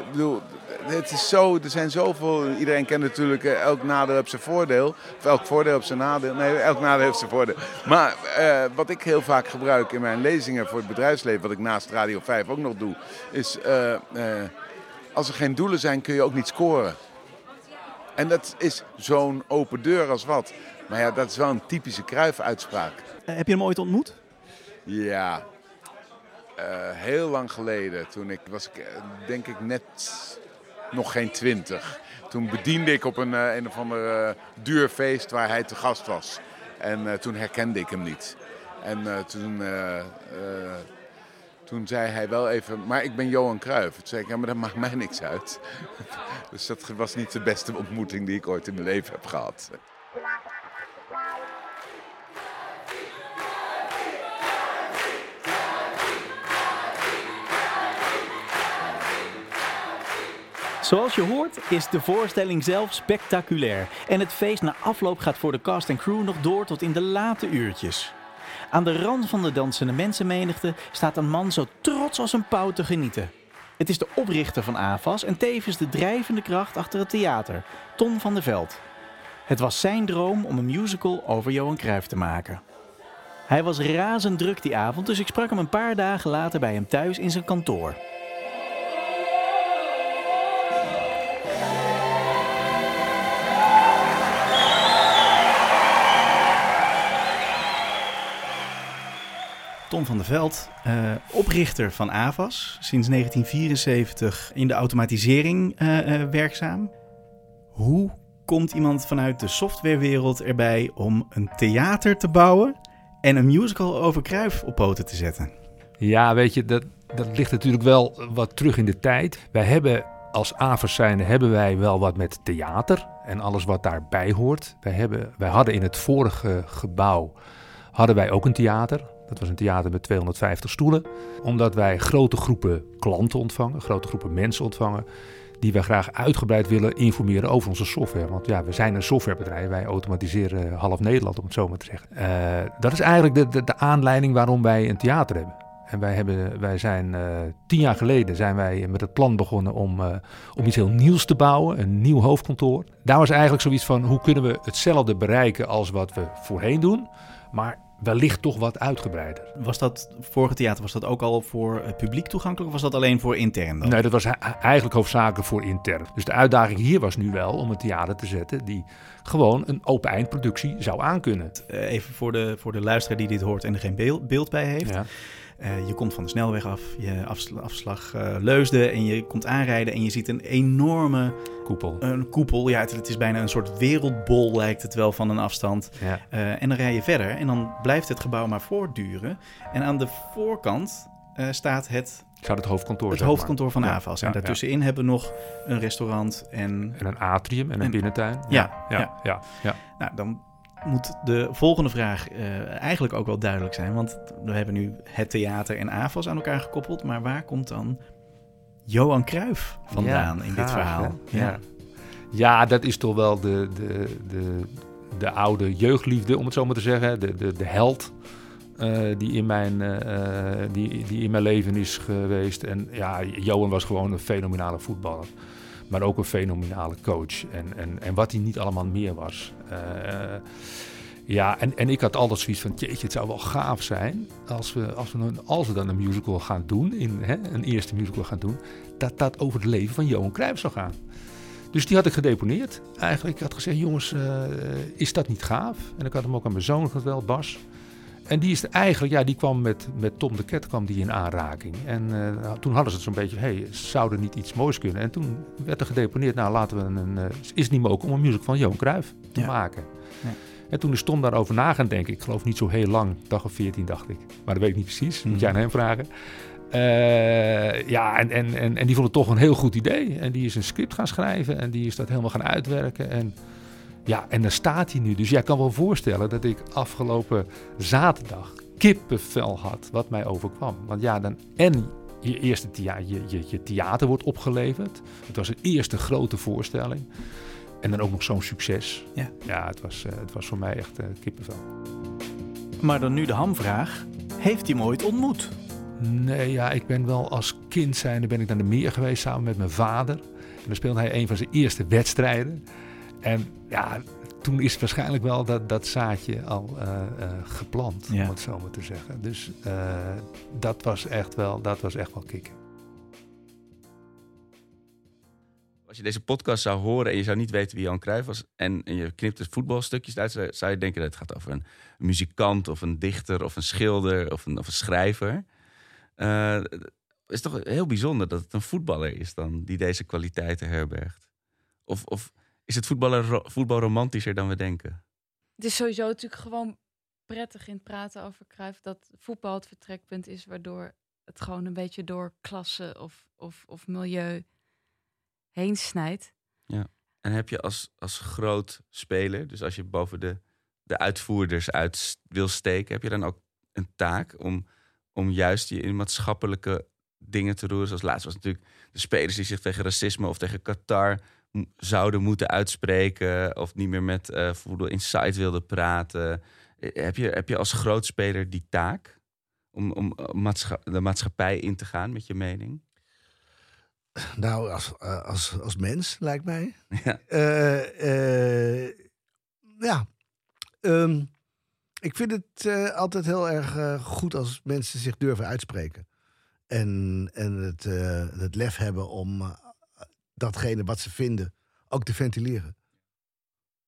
ik bedoel, het is zo, er zijn zoveel. Iedereen kent natuurlijk uh, elk nadeel heeft zijn voordeel. Of elk voordeel heeft zijn nadeel. Nee, elk nadeel heeft zijn voordeel. Maar uh, wat ik heel vaak gebruik in mijn lezingen voor het bedrijfsleven, wat ik naast Radio 5 ook nog doe, is. als er geen doelen zijn, kun je ook niet scoren. En dat is zo'n open deur als wat. Maar ja, dat is wel een typische Kruif-uitspraak. Heb je hem ooit ontmoet? Ja, uh, heel lang geleden. Toen ik was ik denk ik net nog geen twintig. Toen bediende ik op een, uh, een of ander duur feest waar hij te gast was. En toen herkende ik hem niet. En toen toen zei hij wel even, maar ik ben Johan Cruijff. Toen zei ja, maar dat maakt mij niks uit. dus dat was niet de beste ontmoeting die ik ooit in mijn leven heb gehad. Zoals je hoort is de voorstelling zelf spectaculair. En het feest na afloop gaat voor de cast en crew nog door tot in de late uurtjes. Aan de rand van de dansende mensenmenigte staat een man zo trots als een pauw te genieten. Het is de oprichter van AFAS en tevens de drijvende kracht achter het theater, Tom van der Veld. Het was zijn droom om een musical over Johan Cruijff te maken. Hij was razend druk die avond, dus ik sprak hem een paar dagen later bij hem thuis in zijn kantoor. Tom van der Veld, uh, oprichter van AVAS, sinds 1974 in de automatisering uh, uh, werkzaam. Hoe komt iemand vanuit de softwarewereld erbij om een theater te bouwen en een musical over Kruif op poten te zetten? Ja, weet je, dat, dat ligt natuurlijk wel wat terug in de tijd. Wij hebben als AVES zijn hebben wij wel wat met theater en alles wat daarbij hoort. Wij, hebben, wij hadden in het vorige gebouw hadden wij ook een theater. Dat was een theater met 250 stoelen. Omdat wij grote groepen klanten ontvangen, grote groepen mensen ontvangen. Die wij graag uitgebreid willen informeren over onze software. Want ja, we zijn een softwarebedrijf. Wij automatiseren half Nederland, om het zo maar te zeggen. Uh, dat is eigenlijk de, de, de aanleiding waarom wij een theater hebben. En wij, hebben, wij zijn uh, tien jaar geleden zijn wij met het plan begonnen om, om iets heel nieuws te bouwen, een nieuw hoofdkantoor. Daar was eigenlijk zoiets van hoe kunnen we hetzelfde bereiken als wat we voorheen doen, maar wellicht toch wat uitgebreider. Was dat vorige theater was dat ook al voor uh, publiek toegankelijk of was dat alleen voor intern? Dan? Nee, dat was eigenlijk hoofdzakelijk voor intern. Dus de uitdaging hier was nu wel om een theater te zetten die gewoon een open eindproductie zou aankunnen. even voor de, voor de luisteraar die dit hoort en er geen beeld, beeld bij heeft. Ja. Uh, je komt van de snelweg af, je afslag, afslag uh, Leusden en je komt aanrijden en je ziet een enorme koepel. Een koepel, ja, het, het, is bijna een soort wereldbol lijkt het wel van een afstand. Ja. Uh, en dan rij je verder en dan blijft het gebouw maar voortduren. En aan de voorkant staat het zou het hoofdkantoor Het hoofdkantoor van ja. En ja, daartussenin ja. hebben we nog een restaurant en... En een atrium en een, en binnentuin. Ja, ja, ja. ja, Nou, dan moet de volgende vraag uh, eigenlijk ook wel duidelijk zijn. Want we hebben nu het theater en AFAS aan elkaar gekoppeld. Maar waar komt dan Johan Cruijff vandaan ja, in dit verhaal? Ja. ja, dat is toch wel de, de, de, de oude jeugdliefde, om het zo maar te zeggen. De, de, de held uh, die, in mijn, uh, die, die in mijn leven is geweest. En ja, Johan was gewoon een fenomenale voetballer maar ook een fenomenale coach. En, en, en wat hij niet allemaal meer was. Uh, ja, en, en ik had altijd zoiets van, jeetje, het zou wel gaaf zijn als we, als we, als we dan een musical gaan doen, in, hè, een eerste musical gaan doen, dat dat over het leven van Johan Cruijff zou gaan. Dus die had ik gedeponeerd. Eigenlijk, had gezegd, jongens, uh, is dat niet gaaf? En ik had hem ook aan mijn zoon geweld, Bas. En die is eigenlijk, ja, die kwam met, met Tom de Ket kwam die in aanraking. En uh, toen hadden ze het zo'n beetje, hey, zou er niet iets moois kunnen? En toen werd er gedeponeerd, nou laten we een, uh, is het niet mogelijk om een musical van Johan Cruijff te ja. maken. Ja. En toen is Tom daarover na gaan denken. Ik geloof niet zo heel lang, dag of veertien dacht ik. Maar dat weet ik niet precies, moet jij aan hem vragen. Uh, ja, en, en, en, en die vond het toch een heel goed idee. En die is een script gaan schrijven en die is dat helemaal gaan uitwerken. En ja, en daar staat hij nu. Dus jij kan wel voorstellen dat ik afgelopen zaterdag kippenvel had wat mij overkwam. Want ja, dan en je eerste thea je, je, je theater wordt opgeleverd. Het was een eerste grote voorstelling. En dan ook nog zo'n succes. Ja, ja het, was, uh, het was voor mij echt uh, kippenvel. Maar dan nu de hamvraag. Heeft hij hem ooit ontmoet? Nee, ja, ik ben wel als kind zijnde ben ik naar de meer geweest samen met mijn vader. En dan speelde hij een van zijn eerste wedstrijden. En ja, toen is waarschijnlijk wel dat, dat zaadje al uh, uh, geplant, ja. om het zo maar te zeggen. Dus uh, dat was echt wel, dat was echt wel kicken. Als je deze podcast zou horen en je zou niet weten wie Jan Cruijff was... en, en je knipt het voetbalstukjes uit, zou, zou je denken dat het gaat over een, een, muzikant... of een dichter of een schilder of een, of een schrijver. het is toch heel bijzonder dat het een voetballer is dan die deze kwaliteiten herbergt. Of... of is het voetbal romantischer dan we denken? Het is sowieso natuurlijk gewoon prettig in het praten over Cruijff... dat voetbal het vertrekpunt is waardoor het gewoon een beetje door klasse of, of, of milieu heen snijdt. Ja, en heb je als, als groot speler, dus als je boven de, de uitvoerders uit wil steken... heb je dan ook een taak om, om juist je in maatschappelijke dingen te roeren? Zoals laatst was natuurlijk de spelers die zich tegen racisme of tegen Qatar zouden moeten uitspreken of niet meer met uh, Voetbal Insight wilden praten. Heb je, heb je als grootspeler die taak om, om maatscha de maatschappij in te gaan met je mening? Nou, als, uh, als, als mens, lijkt mij. Ja. Uh, ja. Um, ik vind het altijd heel erg goed als mensen zich durven uitspreken. En, en het, het lef hebben om datgene wat ze vinden ook te ventileren.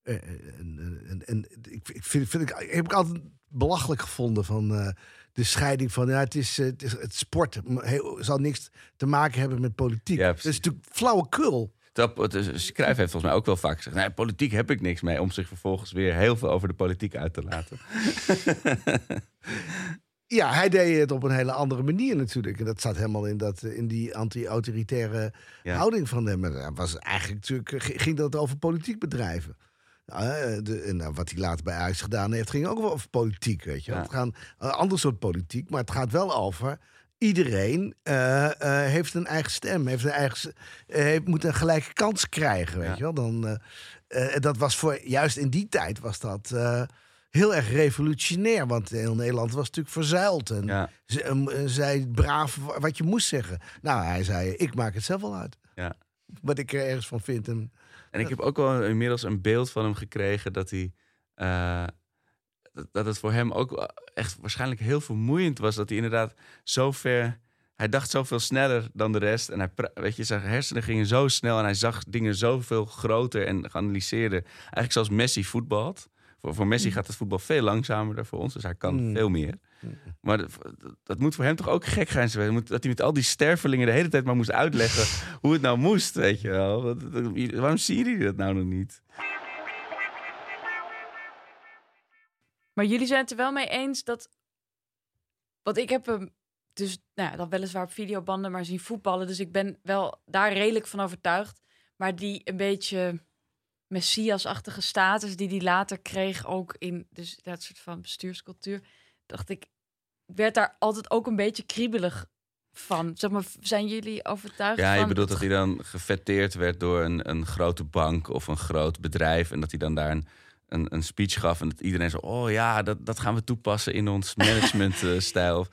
En, en, en, en ik, ik, vind, vind ik, heb ik altijd belachelijk gevonden van uh, de scheiding van ja, het is, het, is, het sport heel, zal niks te maken hebben met politiek. Ja, dat is natuurlijk flauwekul. Dat, dus Cruijff heeft volgens mij ook wel vaak gezegd... Nee, politiek heb ik niks mee... om zich vervolgens weer heel veel over de politiek uit te laten. Ja, hij deed het op een hele andere manier natuurlijk. En dat zat helemaal in, dat, in die anti-autoritaire Ja. houding van hem. En was eigenlijk natuurlijk, eh, ging dat over politiek bedrijven. Ja, eh, de, en nou, wat hij later bij Ajax gedaan heeft, ging ook wel over politiek. Weet je. Ja. Het gaat een ander soort politiek, maar het gaat wel over. Iedereen eh, eh, heeft een eigen stem, heeft een eigen, eh, heeft, moet een gelijke kans krijgen. Weet Ja. je wel? Dan, eh, eh, dat was voor, juist in die tijd was dat eh, heel erg revolutionair. Want heel Nederland was natuurlijk verzuild. En Ja. ze, eh, zei braaf wat je moest zeggen. Nou, hij zei, ik maak het zelf wel uit. Ja. Wat ik er ergens van vind. En, En ik heb ook wel inmiddels een beeld van hem gekregen dat hij. eh, dat- het voor hem ook echt waarschijnlijk heel vermoeiend was. Dat hij inderdaad zo ver. Hij dacht zoveel sneller dan de rest. En hij, weet je, zijn hersenen gingen zo snel. En hij zag dingen zoveel groter en geanalyseerder. Eigenlijk zoals Messi voetbalt. Voor, voor Messi gaat het voetbal veel langzamer dan voor ons. Dus hij kan Mm. veel meer. Maar dat, dat moet voor hem toch ook gek zijn geweest. Moet- Dat hij met al die stervelingen de hele tijd maar moest uitleggen hoe het nou moest, weet je wel. Waarom zie je dat nou nog niet? Maar jullie zijn het er wel mee eens dat. Want ik heb hem dus nou ja, dan weliswaar op videobanden maar zien voetballen. Dus ik ben wel daar redelijk van overtuigd. Maar die een beetje messiasachtige status die hij later kreeg, ook in dus dat soort van bestuurscultuur, dacht ik, werd daar altijd ook een beetje kriebelig van. Zeg maar, zijn jullie overtuigd Ja, je van bedoelt dat hij dan gefetteerd werd door een, een grote bank of een groot bedrijf. En dat hij dan daar een, een, een speech gaf. En dat iedereen zo, oh ja, dat, dat gaan we toepassen in ons managementstijl.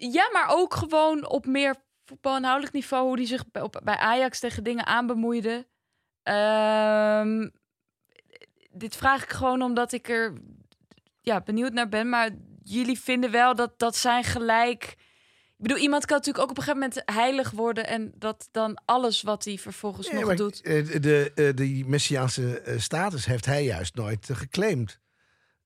Ja, maar ook gewoon op meer voetbalinhoudelijk niveau, hoe die zich bij, op, bij Ajax tegen dingen aanbemoeide. Ehm, dit vraag ik gewoon omdat ik er ja, benieuwd naar ben. Maar jullie vinden wel dat, dat zijn gelijk. Ik bedoel, iemand kan natuurlijk ook op een gegeven moment heilig worden. En dat dan alles wat hij vervolgens Nee, nog doet. eh, De, eh, die Messiaanse eh, status heeft hij juist nooit geclaimd.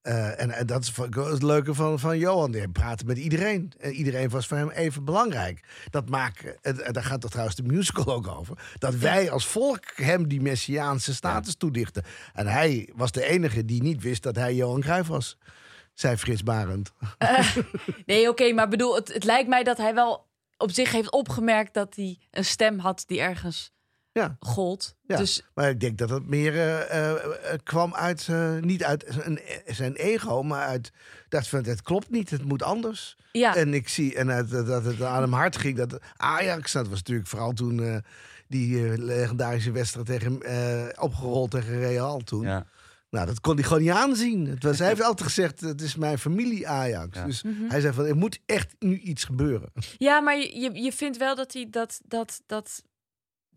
Eh, en, en dat is het leuke van, van Johan. Die praatte met iedereen. En iedereen was voor hem even belangrijk. Dat maakt, en, daar gaat er trouwens de musical ook over. Dat wij als volk hem die Messiaanse status toedichten. En hij was de enige die niet wist dat hij Johan Cruijff was. Zei Frits Barend. Nee, oké, maar bedoel, het, het lijkt mij dat hij wel op zich heeft opgemerkt dat hij een stem had die ergens Ja. gold. Ja, Dus maar ik denk dat het meer eh, eh, eh, kwam uit, eh, niet uit zijn, zijn ego, maar uit dat van het klopt niet, het moet anders. Ja. En ik zie en uit, dat dat het aan hem hard ging. Dat Ajax, dat was natuurlijk vooral toen eh, die eh, legendarische wedstrijd tegen eh, opgerold tegen Real toen. Ja. Nou, dat kon hij gewoon niet aanzien. Het was, hij heeft altijd gezegd, het is mijn familie Ajax. Ja. Dus Mhm. hij zei van, er moet echt nu iets gebeuren. Ja, maar je, je, je vindt wel dat hij dat, dat, dat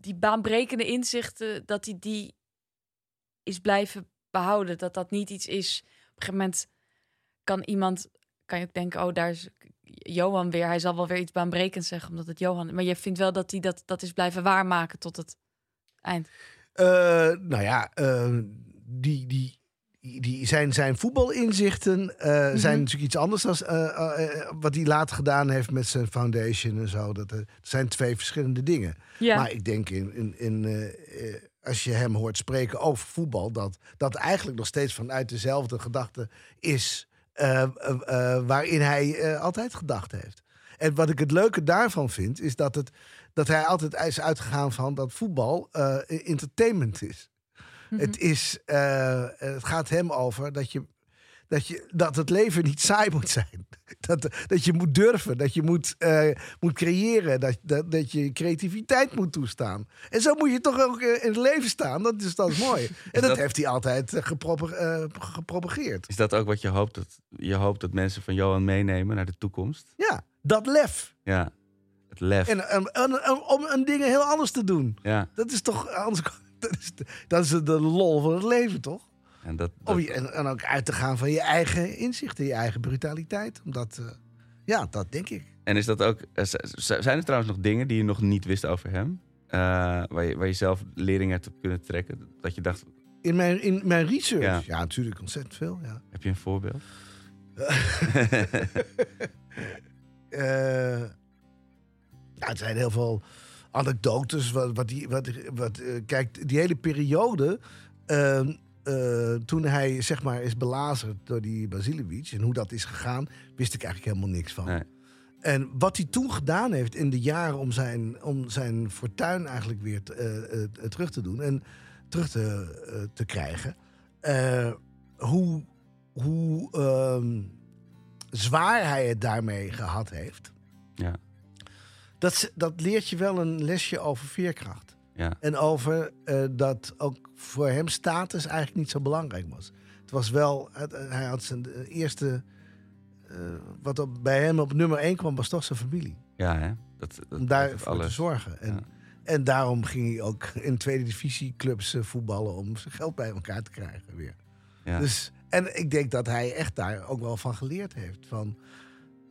die baanbrekende inzichten, dat hij die is blijven behouden. Dat dat niet iets is. Op een gegeven moment kan iemand, kan je ook denken, oh, daar is Johan weer. Hij zal wel weer iets baanbrekends zeggen, omdat het Johan. Maar je vindt wel dat hij dat, dat is blijven waarmaken tot het eind. Eh, nou ja, eh, die, die, die zijn, zijn voetbalinzichten eh, Mhm. zijn natuurlijk iets anders dan wat hij later gedaan heeft met zijn foundation en zo. Dat, eh, het zijn twee verschillende dingen. Ja. Maar ik denk in, in, in, eh, eh, als je hem hoort spreken over voetbal, dat dat eigenlijk nog steeds vanuit dezelfde gedachte is eh, eh, eh, waarin hij eh, altijd gedacht heeft. En wat ik het leuke daarvan vind, is dat, het, dat hij altijd is uitgegaan van dat voetbal eh, entertainment is. Mhm. Het, is eh, het gaat hem over dat, je, dat, je, dat het leven niet saai moet zijn. Dat, dat je moet durven, dat je moet, eh, moet creëren, dat, dat, dat je creativiteit moet toestaan. En zo moet je toch ook eh, in het leven staan. Dat is, dat is mooi. En dat, dat- heeft hij altijd gepropa- gepropageerd. Is dat ook wat je hoopt? Dat je hoopt dat mensen van Johan meenemen naar de toekomst? Ja, dat lef. Ja, het lef. En, en, en- en- om een dingen heel anders te doen. Ja, Dat is toch anders. Dat is, de, dat is de lol van het leven, toch? en dat, Om dat- je, en, en ook uit te gaan van je eigen inzichten, je eigen brutaliteit. Omdat, eh, ja, dat denk ik. En is dat ook. eh, Zijn er trouwens nog dingen die je nog niet wist over hem? Eh, waar, je, waar je zelf lering uit hebt kunnen trekken? Dat je dacht, In mijn, in mijn research, Ja. ja, natuurlijk ontzettend veel. Ja. heb je een voorbeeld? Ja, het zijn heel veel anekdotes. Wat, wat die, wat, wat, eh, kijk, die hele periode. ehm, eh, toen hij zeg maar is belazerd door die Basilevic en hoe dat is gegaan, wist ik eigenlijk helemaal niks van. Nee. En wat hij toen gedaan heeft in de jaren om zijn, om zijn fortuin eigenlijk weer te- eh, terug te doen en terug te, te krijgen. hoe hoe ehm, zwaar hij het daarmee gehad heeft. Ja. Dat, dat leert je wel een lesje over veerkracht. Ja. En over eh, dat ook voor hem status eigenlijk niet zo belangrijk was. Het was wel, het- hij had zijn eh, eerste, eh, wat op, bij hem op nummer één kwam, was toch zijn familie. Ja, hè? Dat, dat Om daarvoor te zorgen. En, en daarom ging hij ook in tweede divisie clubs eh, voetballen om zijn geld bij elkaar te krijgen weer. Ja. Dus, en ik denk dat hij echt daar ook wel van geleerd heeft. Van,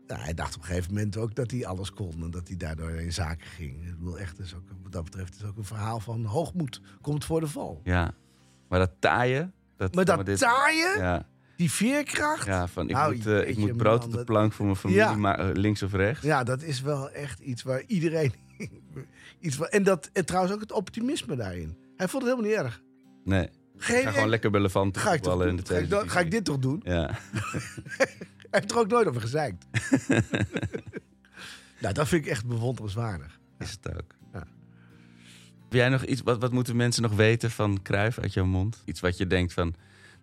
nou, hij dacht op een gegeven moment ook dat hij alles kon en dat hij daardoor in zaken ging. Ik bedoel, echt, is ook, wat dat betreft is ook een verhaal van hoogmoed komt voor de val. Ja. Maar dat taaien... Dat, Maar dat dit- taaien, Ja. die veerkracht. Ja, van ik Nou, moet, eh, ik moet brood op de plank voor mijn familie, Ja. maar eh, links of rechts. Ja, dat is wel echt iets waar iedereen iets van. En dat en trouwens ook het optimisme daarin. Hij vond het helemaal niet erg. Nee. Geen ga gewoon lekker toch voetballen in de Ga ik, tweede ga ik dit toch doen? Ja. Hij heeft er ook nooit over gezeikt. nou, dat vind ik echt bewonderenswaardig. Is het ook. Ja. Heb jij nog iets, wat, wat moeten mensen nog weten van Cruijff uit jouw mond? Iets wat je denkt van,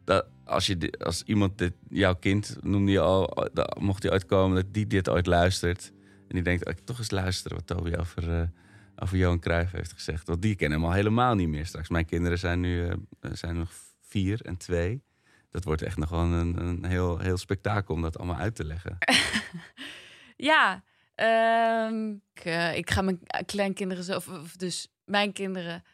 dat als, je, als iemand dit, jouw kind noemde je al, dat, mocht hij ooit komen, dat die dit ooit luistert. En die denkt, oh, ik toch eens luisteren wat Toby over, eh, over Johan Cruijff heeft gezegd. Want die kennen hem al helemaal niet meer straks. Mijn kinderen zijn nu eh, zijn nog vier en twee. Dat wordt echt nog wel een, een heel, heel spektakel om dat allemaal uit te leggen. Ja, ehm, ik, eh, ik ga mijn kleinkinderen zo, of, dus mijn kinderen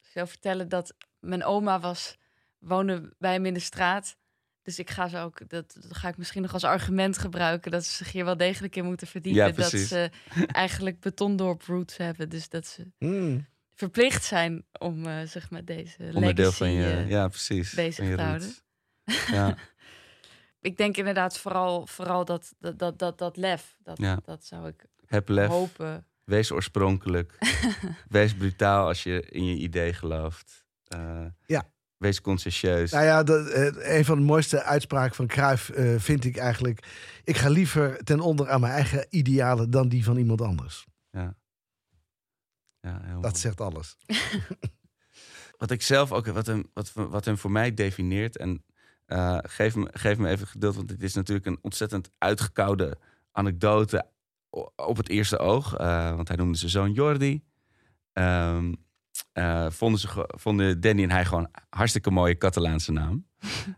zo vertellen dat mijn oma was, woonde bij hem in de straat. Dus ik ga ze ook, dat, dat ga ik misschien nog als argument gebruiken, dat ze zich hier wel degelijk in moeten verdiepen. Ja, dat ze eigenlijk betondorp roots hebben. Dus dat ze Hmm. verplicht zijn om eh, zich met deze Onderdeel legacy van je, eh, ja precies. bezig van je te houden. roots. Ja. ik denk inderdaad vooral, vooral dat, dat, dat, dat, dat lef. Dat, Ja. dat zou ik Heb lef. hopen. Wees oorspronkelijk. Wees brutaal als je in je idee gelooft. Eh, Ja. Wees conscientieus. Nou ja, dat, eh, een van de mooiste uitspraken van Cruijff eh, vind ik eigenlijk... ik ga liever ten onder aan mijn eigen idealen dan die van iemand anders. Ja. Ja, heel Dat mooi. zegt alles. Wat ik zelf ook, wat hem, wat, wat hem voor mij definieert. En eh, geef, me, geef me even geduld, want dit is natuurlijk een ontzettend uitgekoude anekdote op het eerste oog. Eh, want hij noemde zijn zoon Jordi. Ehm, eh, vonden, ze, vonden Danny en hij gewoon hartstikke mooie Catalaanse naam.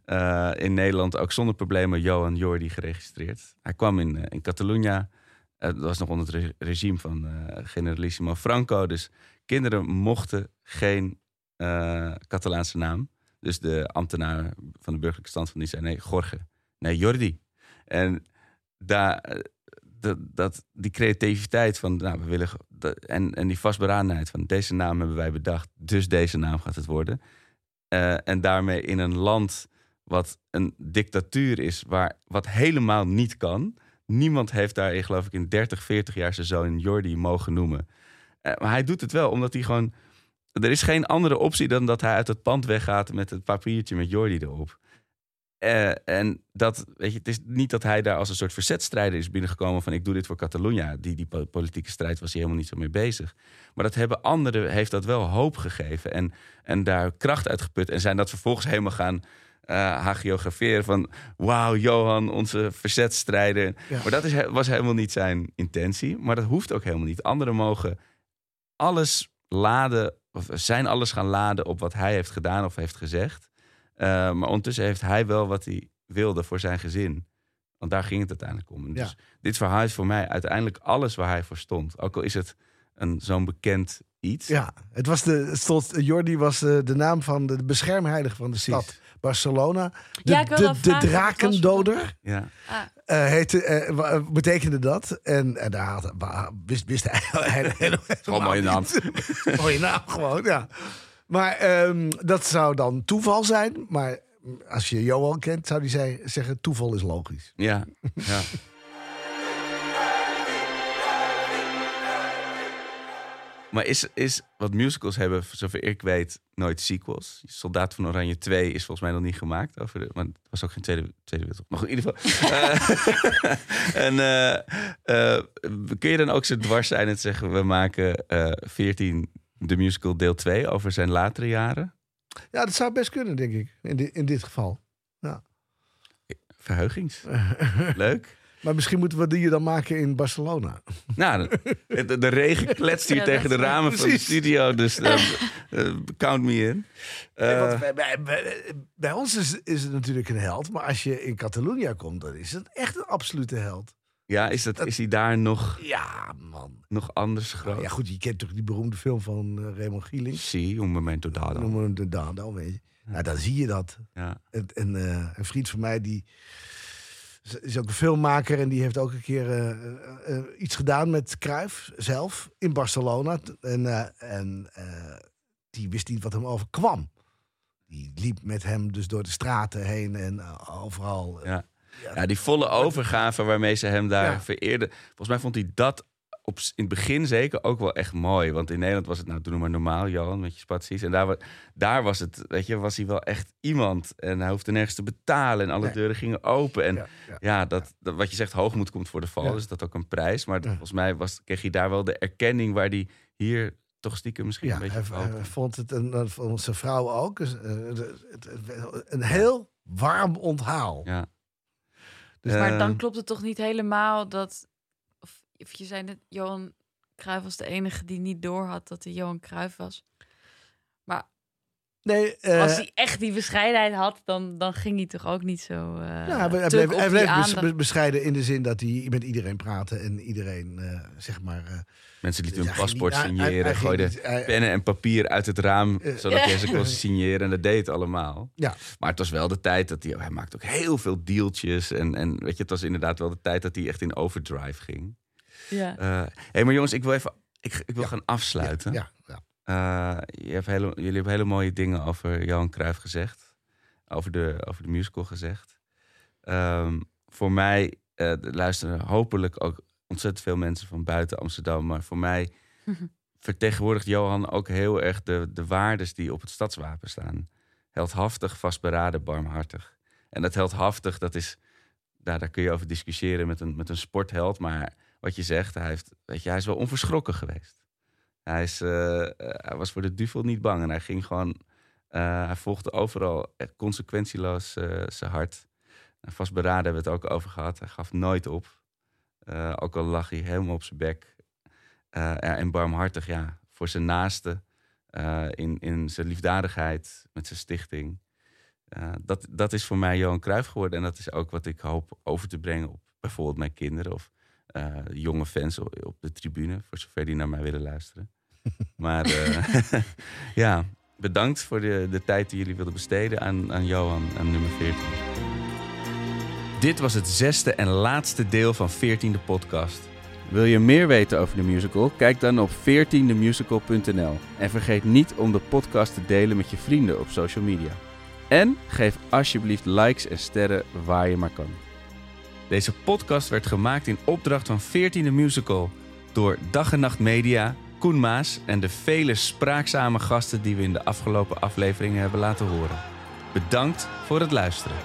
In Nederland ook zonder problemen Johan Jordi geregistreerd. Hij kwam in, in Catalunya. Eh, dat was nog onder het re- regime van generalissimo Franco. Dus kinderen mochten geen Catalaanse naam. Dus de ambtenaar van de burgerlijke stand van die zei: nee, Jorge. Nee, Jordi. En daar, eh, dat, dat, die creativiteit van, nou, we willen. en, en die vastberadenheid van deze naam hebben wij bedacht, dus deze naam gaat het worden. Eh, en daarmee in een land wat een dictatuur is, waar, wat helemaal niet kan. Niemand heeft daar, geloof ik, in 30, 40 jaar zijn zoon Jordi mogen noemen. Eh, maar hij doet het wel, omdat hij gewoon. Er is geen andere optie dan dat hij uit het pand weggaat met het papiertje met Jordi erop. Eh, en dat, weet je, het is niet dat hij daar als een soort verzetstrijder is binnengekomen van ik doe dit voor Catalunya. Die, die po- politieke strijd was hij helemaal niet zo mee bezig. Maar dat hebben anderen, heeft dat wel hoop gegeven en, en daar kracht uit geput. En zijn dat vervolgens helemaal gaan eh hagiograferen van wauw, Johan, onze verzetstrijder. Ja. Maar dat is, was helemaal niet zijn intentie. Maar dat hoeft ook helemaal niet. Anderen mogen alles laden, of zijn alles gaan laden op wat hij heeft gedaan of heeft gezegd. Eh, maar ondertussen heeft hij wel wat hij wilde voor zijn gezin. Want daar ging het uiteindelijk om. Ja. Dus dit verhaal is voor mij uiteindelijk alles waar hij voor stond. Ook al is het een, zo'n bekend iets. Ja, het was de, het stond, Jordi was eh, de naam van de beschermheilige van de stad Barcelona. De, Ja, de, drakendoder. Ja. Ah, eh, heette, eh, wa- betekende dat. En, en daar had, wist, wist hij helemaal Gewoon een mooie naam. mooie naam gewoon, ja. Maar ehm, dat zou dan toeval zijn. Maar als je Johan kent, zou hij zeggen: toeval is logisch. Ja, ja. Maar is, is wat musicals hebben, zover ik weet, nooit sequels. Soldaat van Oranje 2 is volgens mij nog niet gemaakt. Over de, maar het was ook geen Tweede, tweede Wereldoorlog. Maar goed, in ieder geval. Eh, en eh, eh, kun je dan ook zo dwars zijn en zeggen... we maken eh 14 de musical deel 2 over zijn latere jaren? Ja, dat zou best kunnen, denk ik. In, di- in dit geval. Ja. Verheugings. Leuk. Maar misschien moeten we die dan maken in Barcelona. Nou, de, regen kletst hier Ja, tegen de ramen van de studio. Dus eh, eh, count me in. Nee, Eh, bij, bij, bij, bij ons is, is het natuurlijk een held. Maar als je in Catalonië komt, dan is het echt een absolute held. ja, is, dat, is hij daar nog, Ja, man. nog anders groot? Ja, goed, je kent toch die beroemde film van Raymond Gieling? Zie, un momento dado. Hem de Dado, weet je. Nou, dan zie je dat. Ja. En, en eh, een vriend van mij, die is- is ook een filmmaker... en die heeft ook een keer eh, eh, eh, iets gedaan met Cruijff zelf in Barcelona. En, en die wist niet wat hem overkwam. Die liep met hem dus door de straten heen en overal. Ja. ja, die volle overgave waarmee ze hem daar Ja. vereerden. Volgens mij vond hij dat op, in het begin zeker ook wel echt mooi. Want in Nederland was het, nou, doe maar normaal, Johan, met je spaties. En daar, daar was het, weet je, was hij wel echt iemand. En hij hoefde nergens te betalen en alle Nee. deuren gingen open. En Ja, ja, ja, dat, dat, wat je zegt, hoogmoed komt voor de val. Ja. Dus dat ook een prijs. Maar volgens mij was, kreeg hij daar wel de erkenning waar hij hier toch stiekem misschien Ja, een beetje hij, hij vond het, en dat vond zijn vrouw ook, dus, eh, een heel warm onthaal. Ja. Dus, maar dan Eh, klopt het toch niet helemaal dat... Je zei net, Johan Cruijff was de enige die niet doorhad dat hij Johan Cruijff was. Maar nee, eh, als hij echt die bescheidenheid had, dan, dan ging hij toch ook niet zo eh ja, hij bleef, hij die bescheiden in de zin dat hij met iedereen praatte en iedereen, eh, zeg maar... eh, Mensen lieten Ja, hun paspoort niet- signeren, hij gooiden niet- pennen en papier uit het raam, zodat je ze kon signeren. En dat deed het allemaal. Ja. Maar het was wel de tijd dat hij... Hij maakte ook heel veel dealtjes. En, en weet je, het was inderdaad wel de tijd dat hij echt in overdrive ging. Ja. Hé, hey, maar jongens, ik wil even... Ik, ik wil gaan afsluiten. Ja, ja. Eh, je hebt hele, jullie hebben hele mooie dingen over Johan Cruijff gezegd. Over de, over de musical gezegd. Ehm, voor mij eh, luisteren hopelijk ook ontzettend veel mensen van buiten Amsterdam. Maar voor mij vertegenwoordigt Johan ook heel erg de, de waardes die op het stadswapen staan. Heldhaftig, vastberaden, barmhartig. En dat heldhaftig, dat is, daar, daar kun je over discussiëren met een, met een sportheld. Maar wat je zegt, hij, heeft, weet je, hij is wel onverschrokken geweest. Hij, is, eh, eh, hij was voor de duvel niet bang en hij ging gewoon. eh, hij volgde overal consequentieloos zijn hart. En vastberaden hebben we het ook over gehad. Hij gaf nooit op. Ook al lag hij helemaal op zijn bek. En barmhartig, ja, voor zijn naasten. in, in zijn liefdadigheid met zijn stichting. Dat, dat is voor mij Johan Cruijff geworden. En dat is ook wat ik hoop over te brengen op bijvoorbeeld mijn kinderen. Of eh, jonge fans op, de tribune, voor zover die naar mij willen luisteren. maar eh, ja, bedankt voor de, de tijd die jullie wilden besteden aan, aan Johan, aan nummer 14. Dit was het zesde en laatste deel van 14e podcast. Wil je meer weten over de musical? Kijk dan op 14themusical.nl. En vergeet niet om de podcast te delen met je vrienden op social media. En geef alsjeblieft likes en sterren waar je maar kan. Deze podcast werd gemaakt in opdracht van 14e Musical door Dag en Nacht Media, Koen Maas en de vele spraakzame gasten die we in de afgelopen afleveringen hebben laten horen. Bedankt voor het luisteren.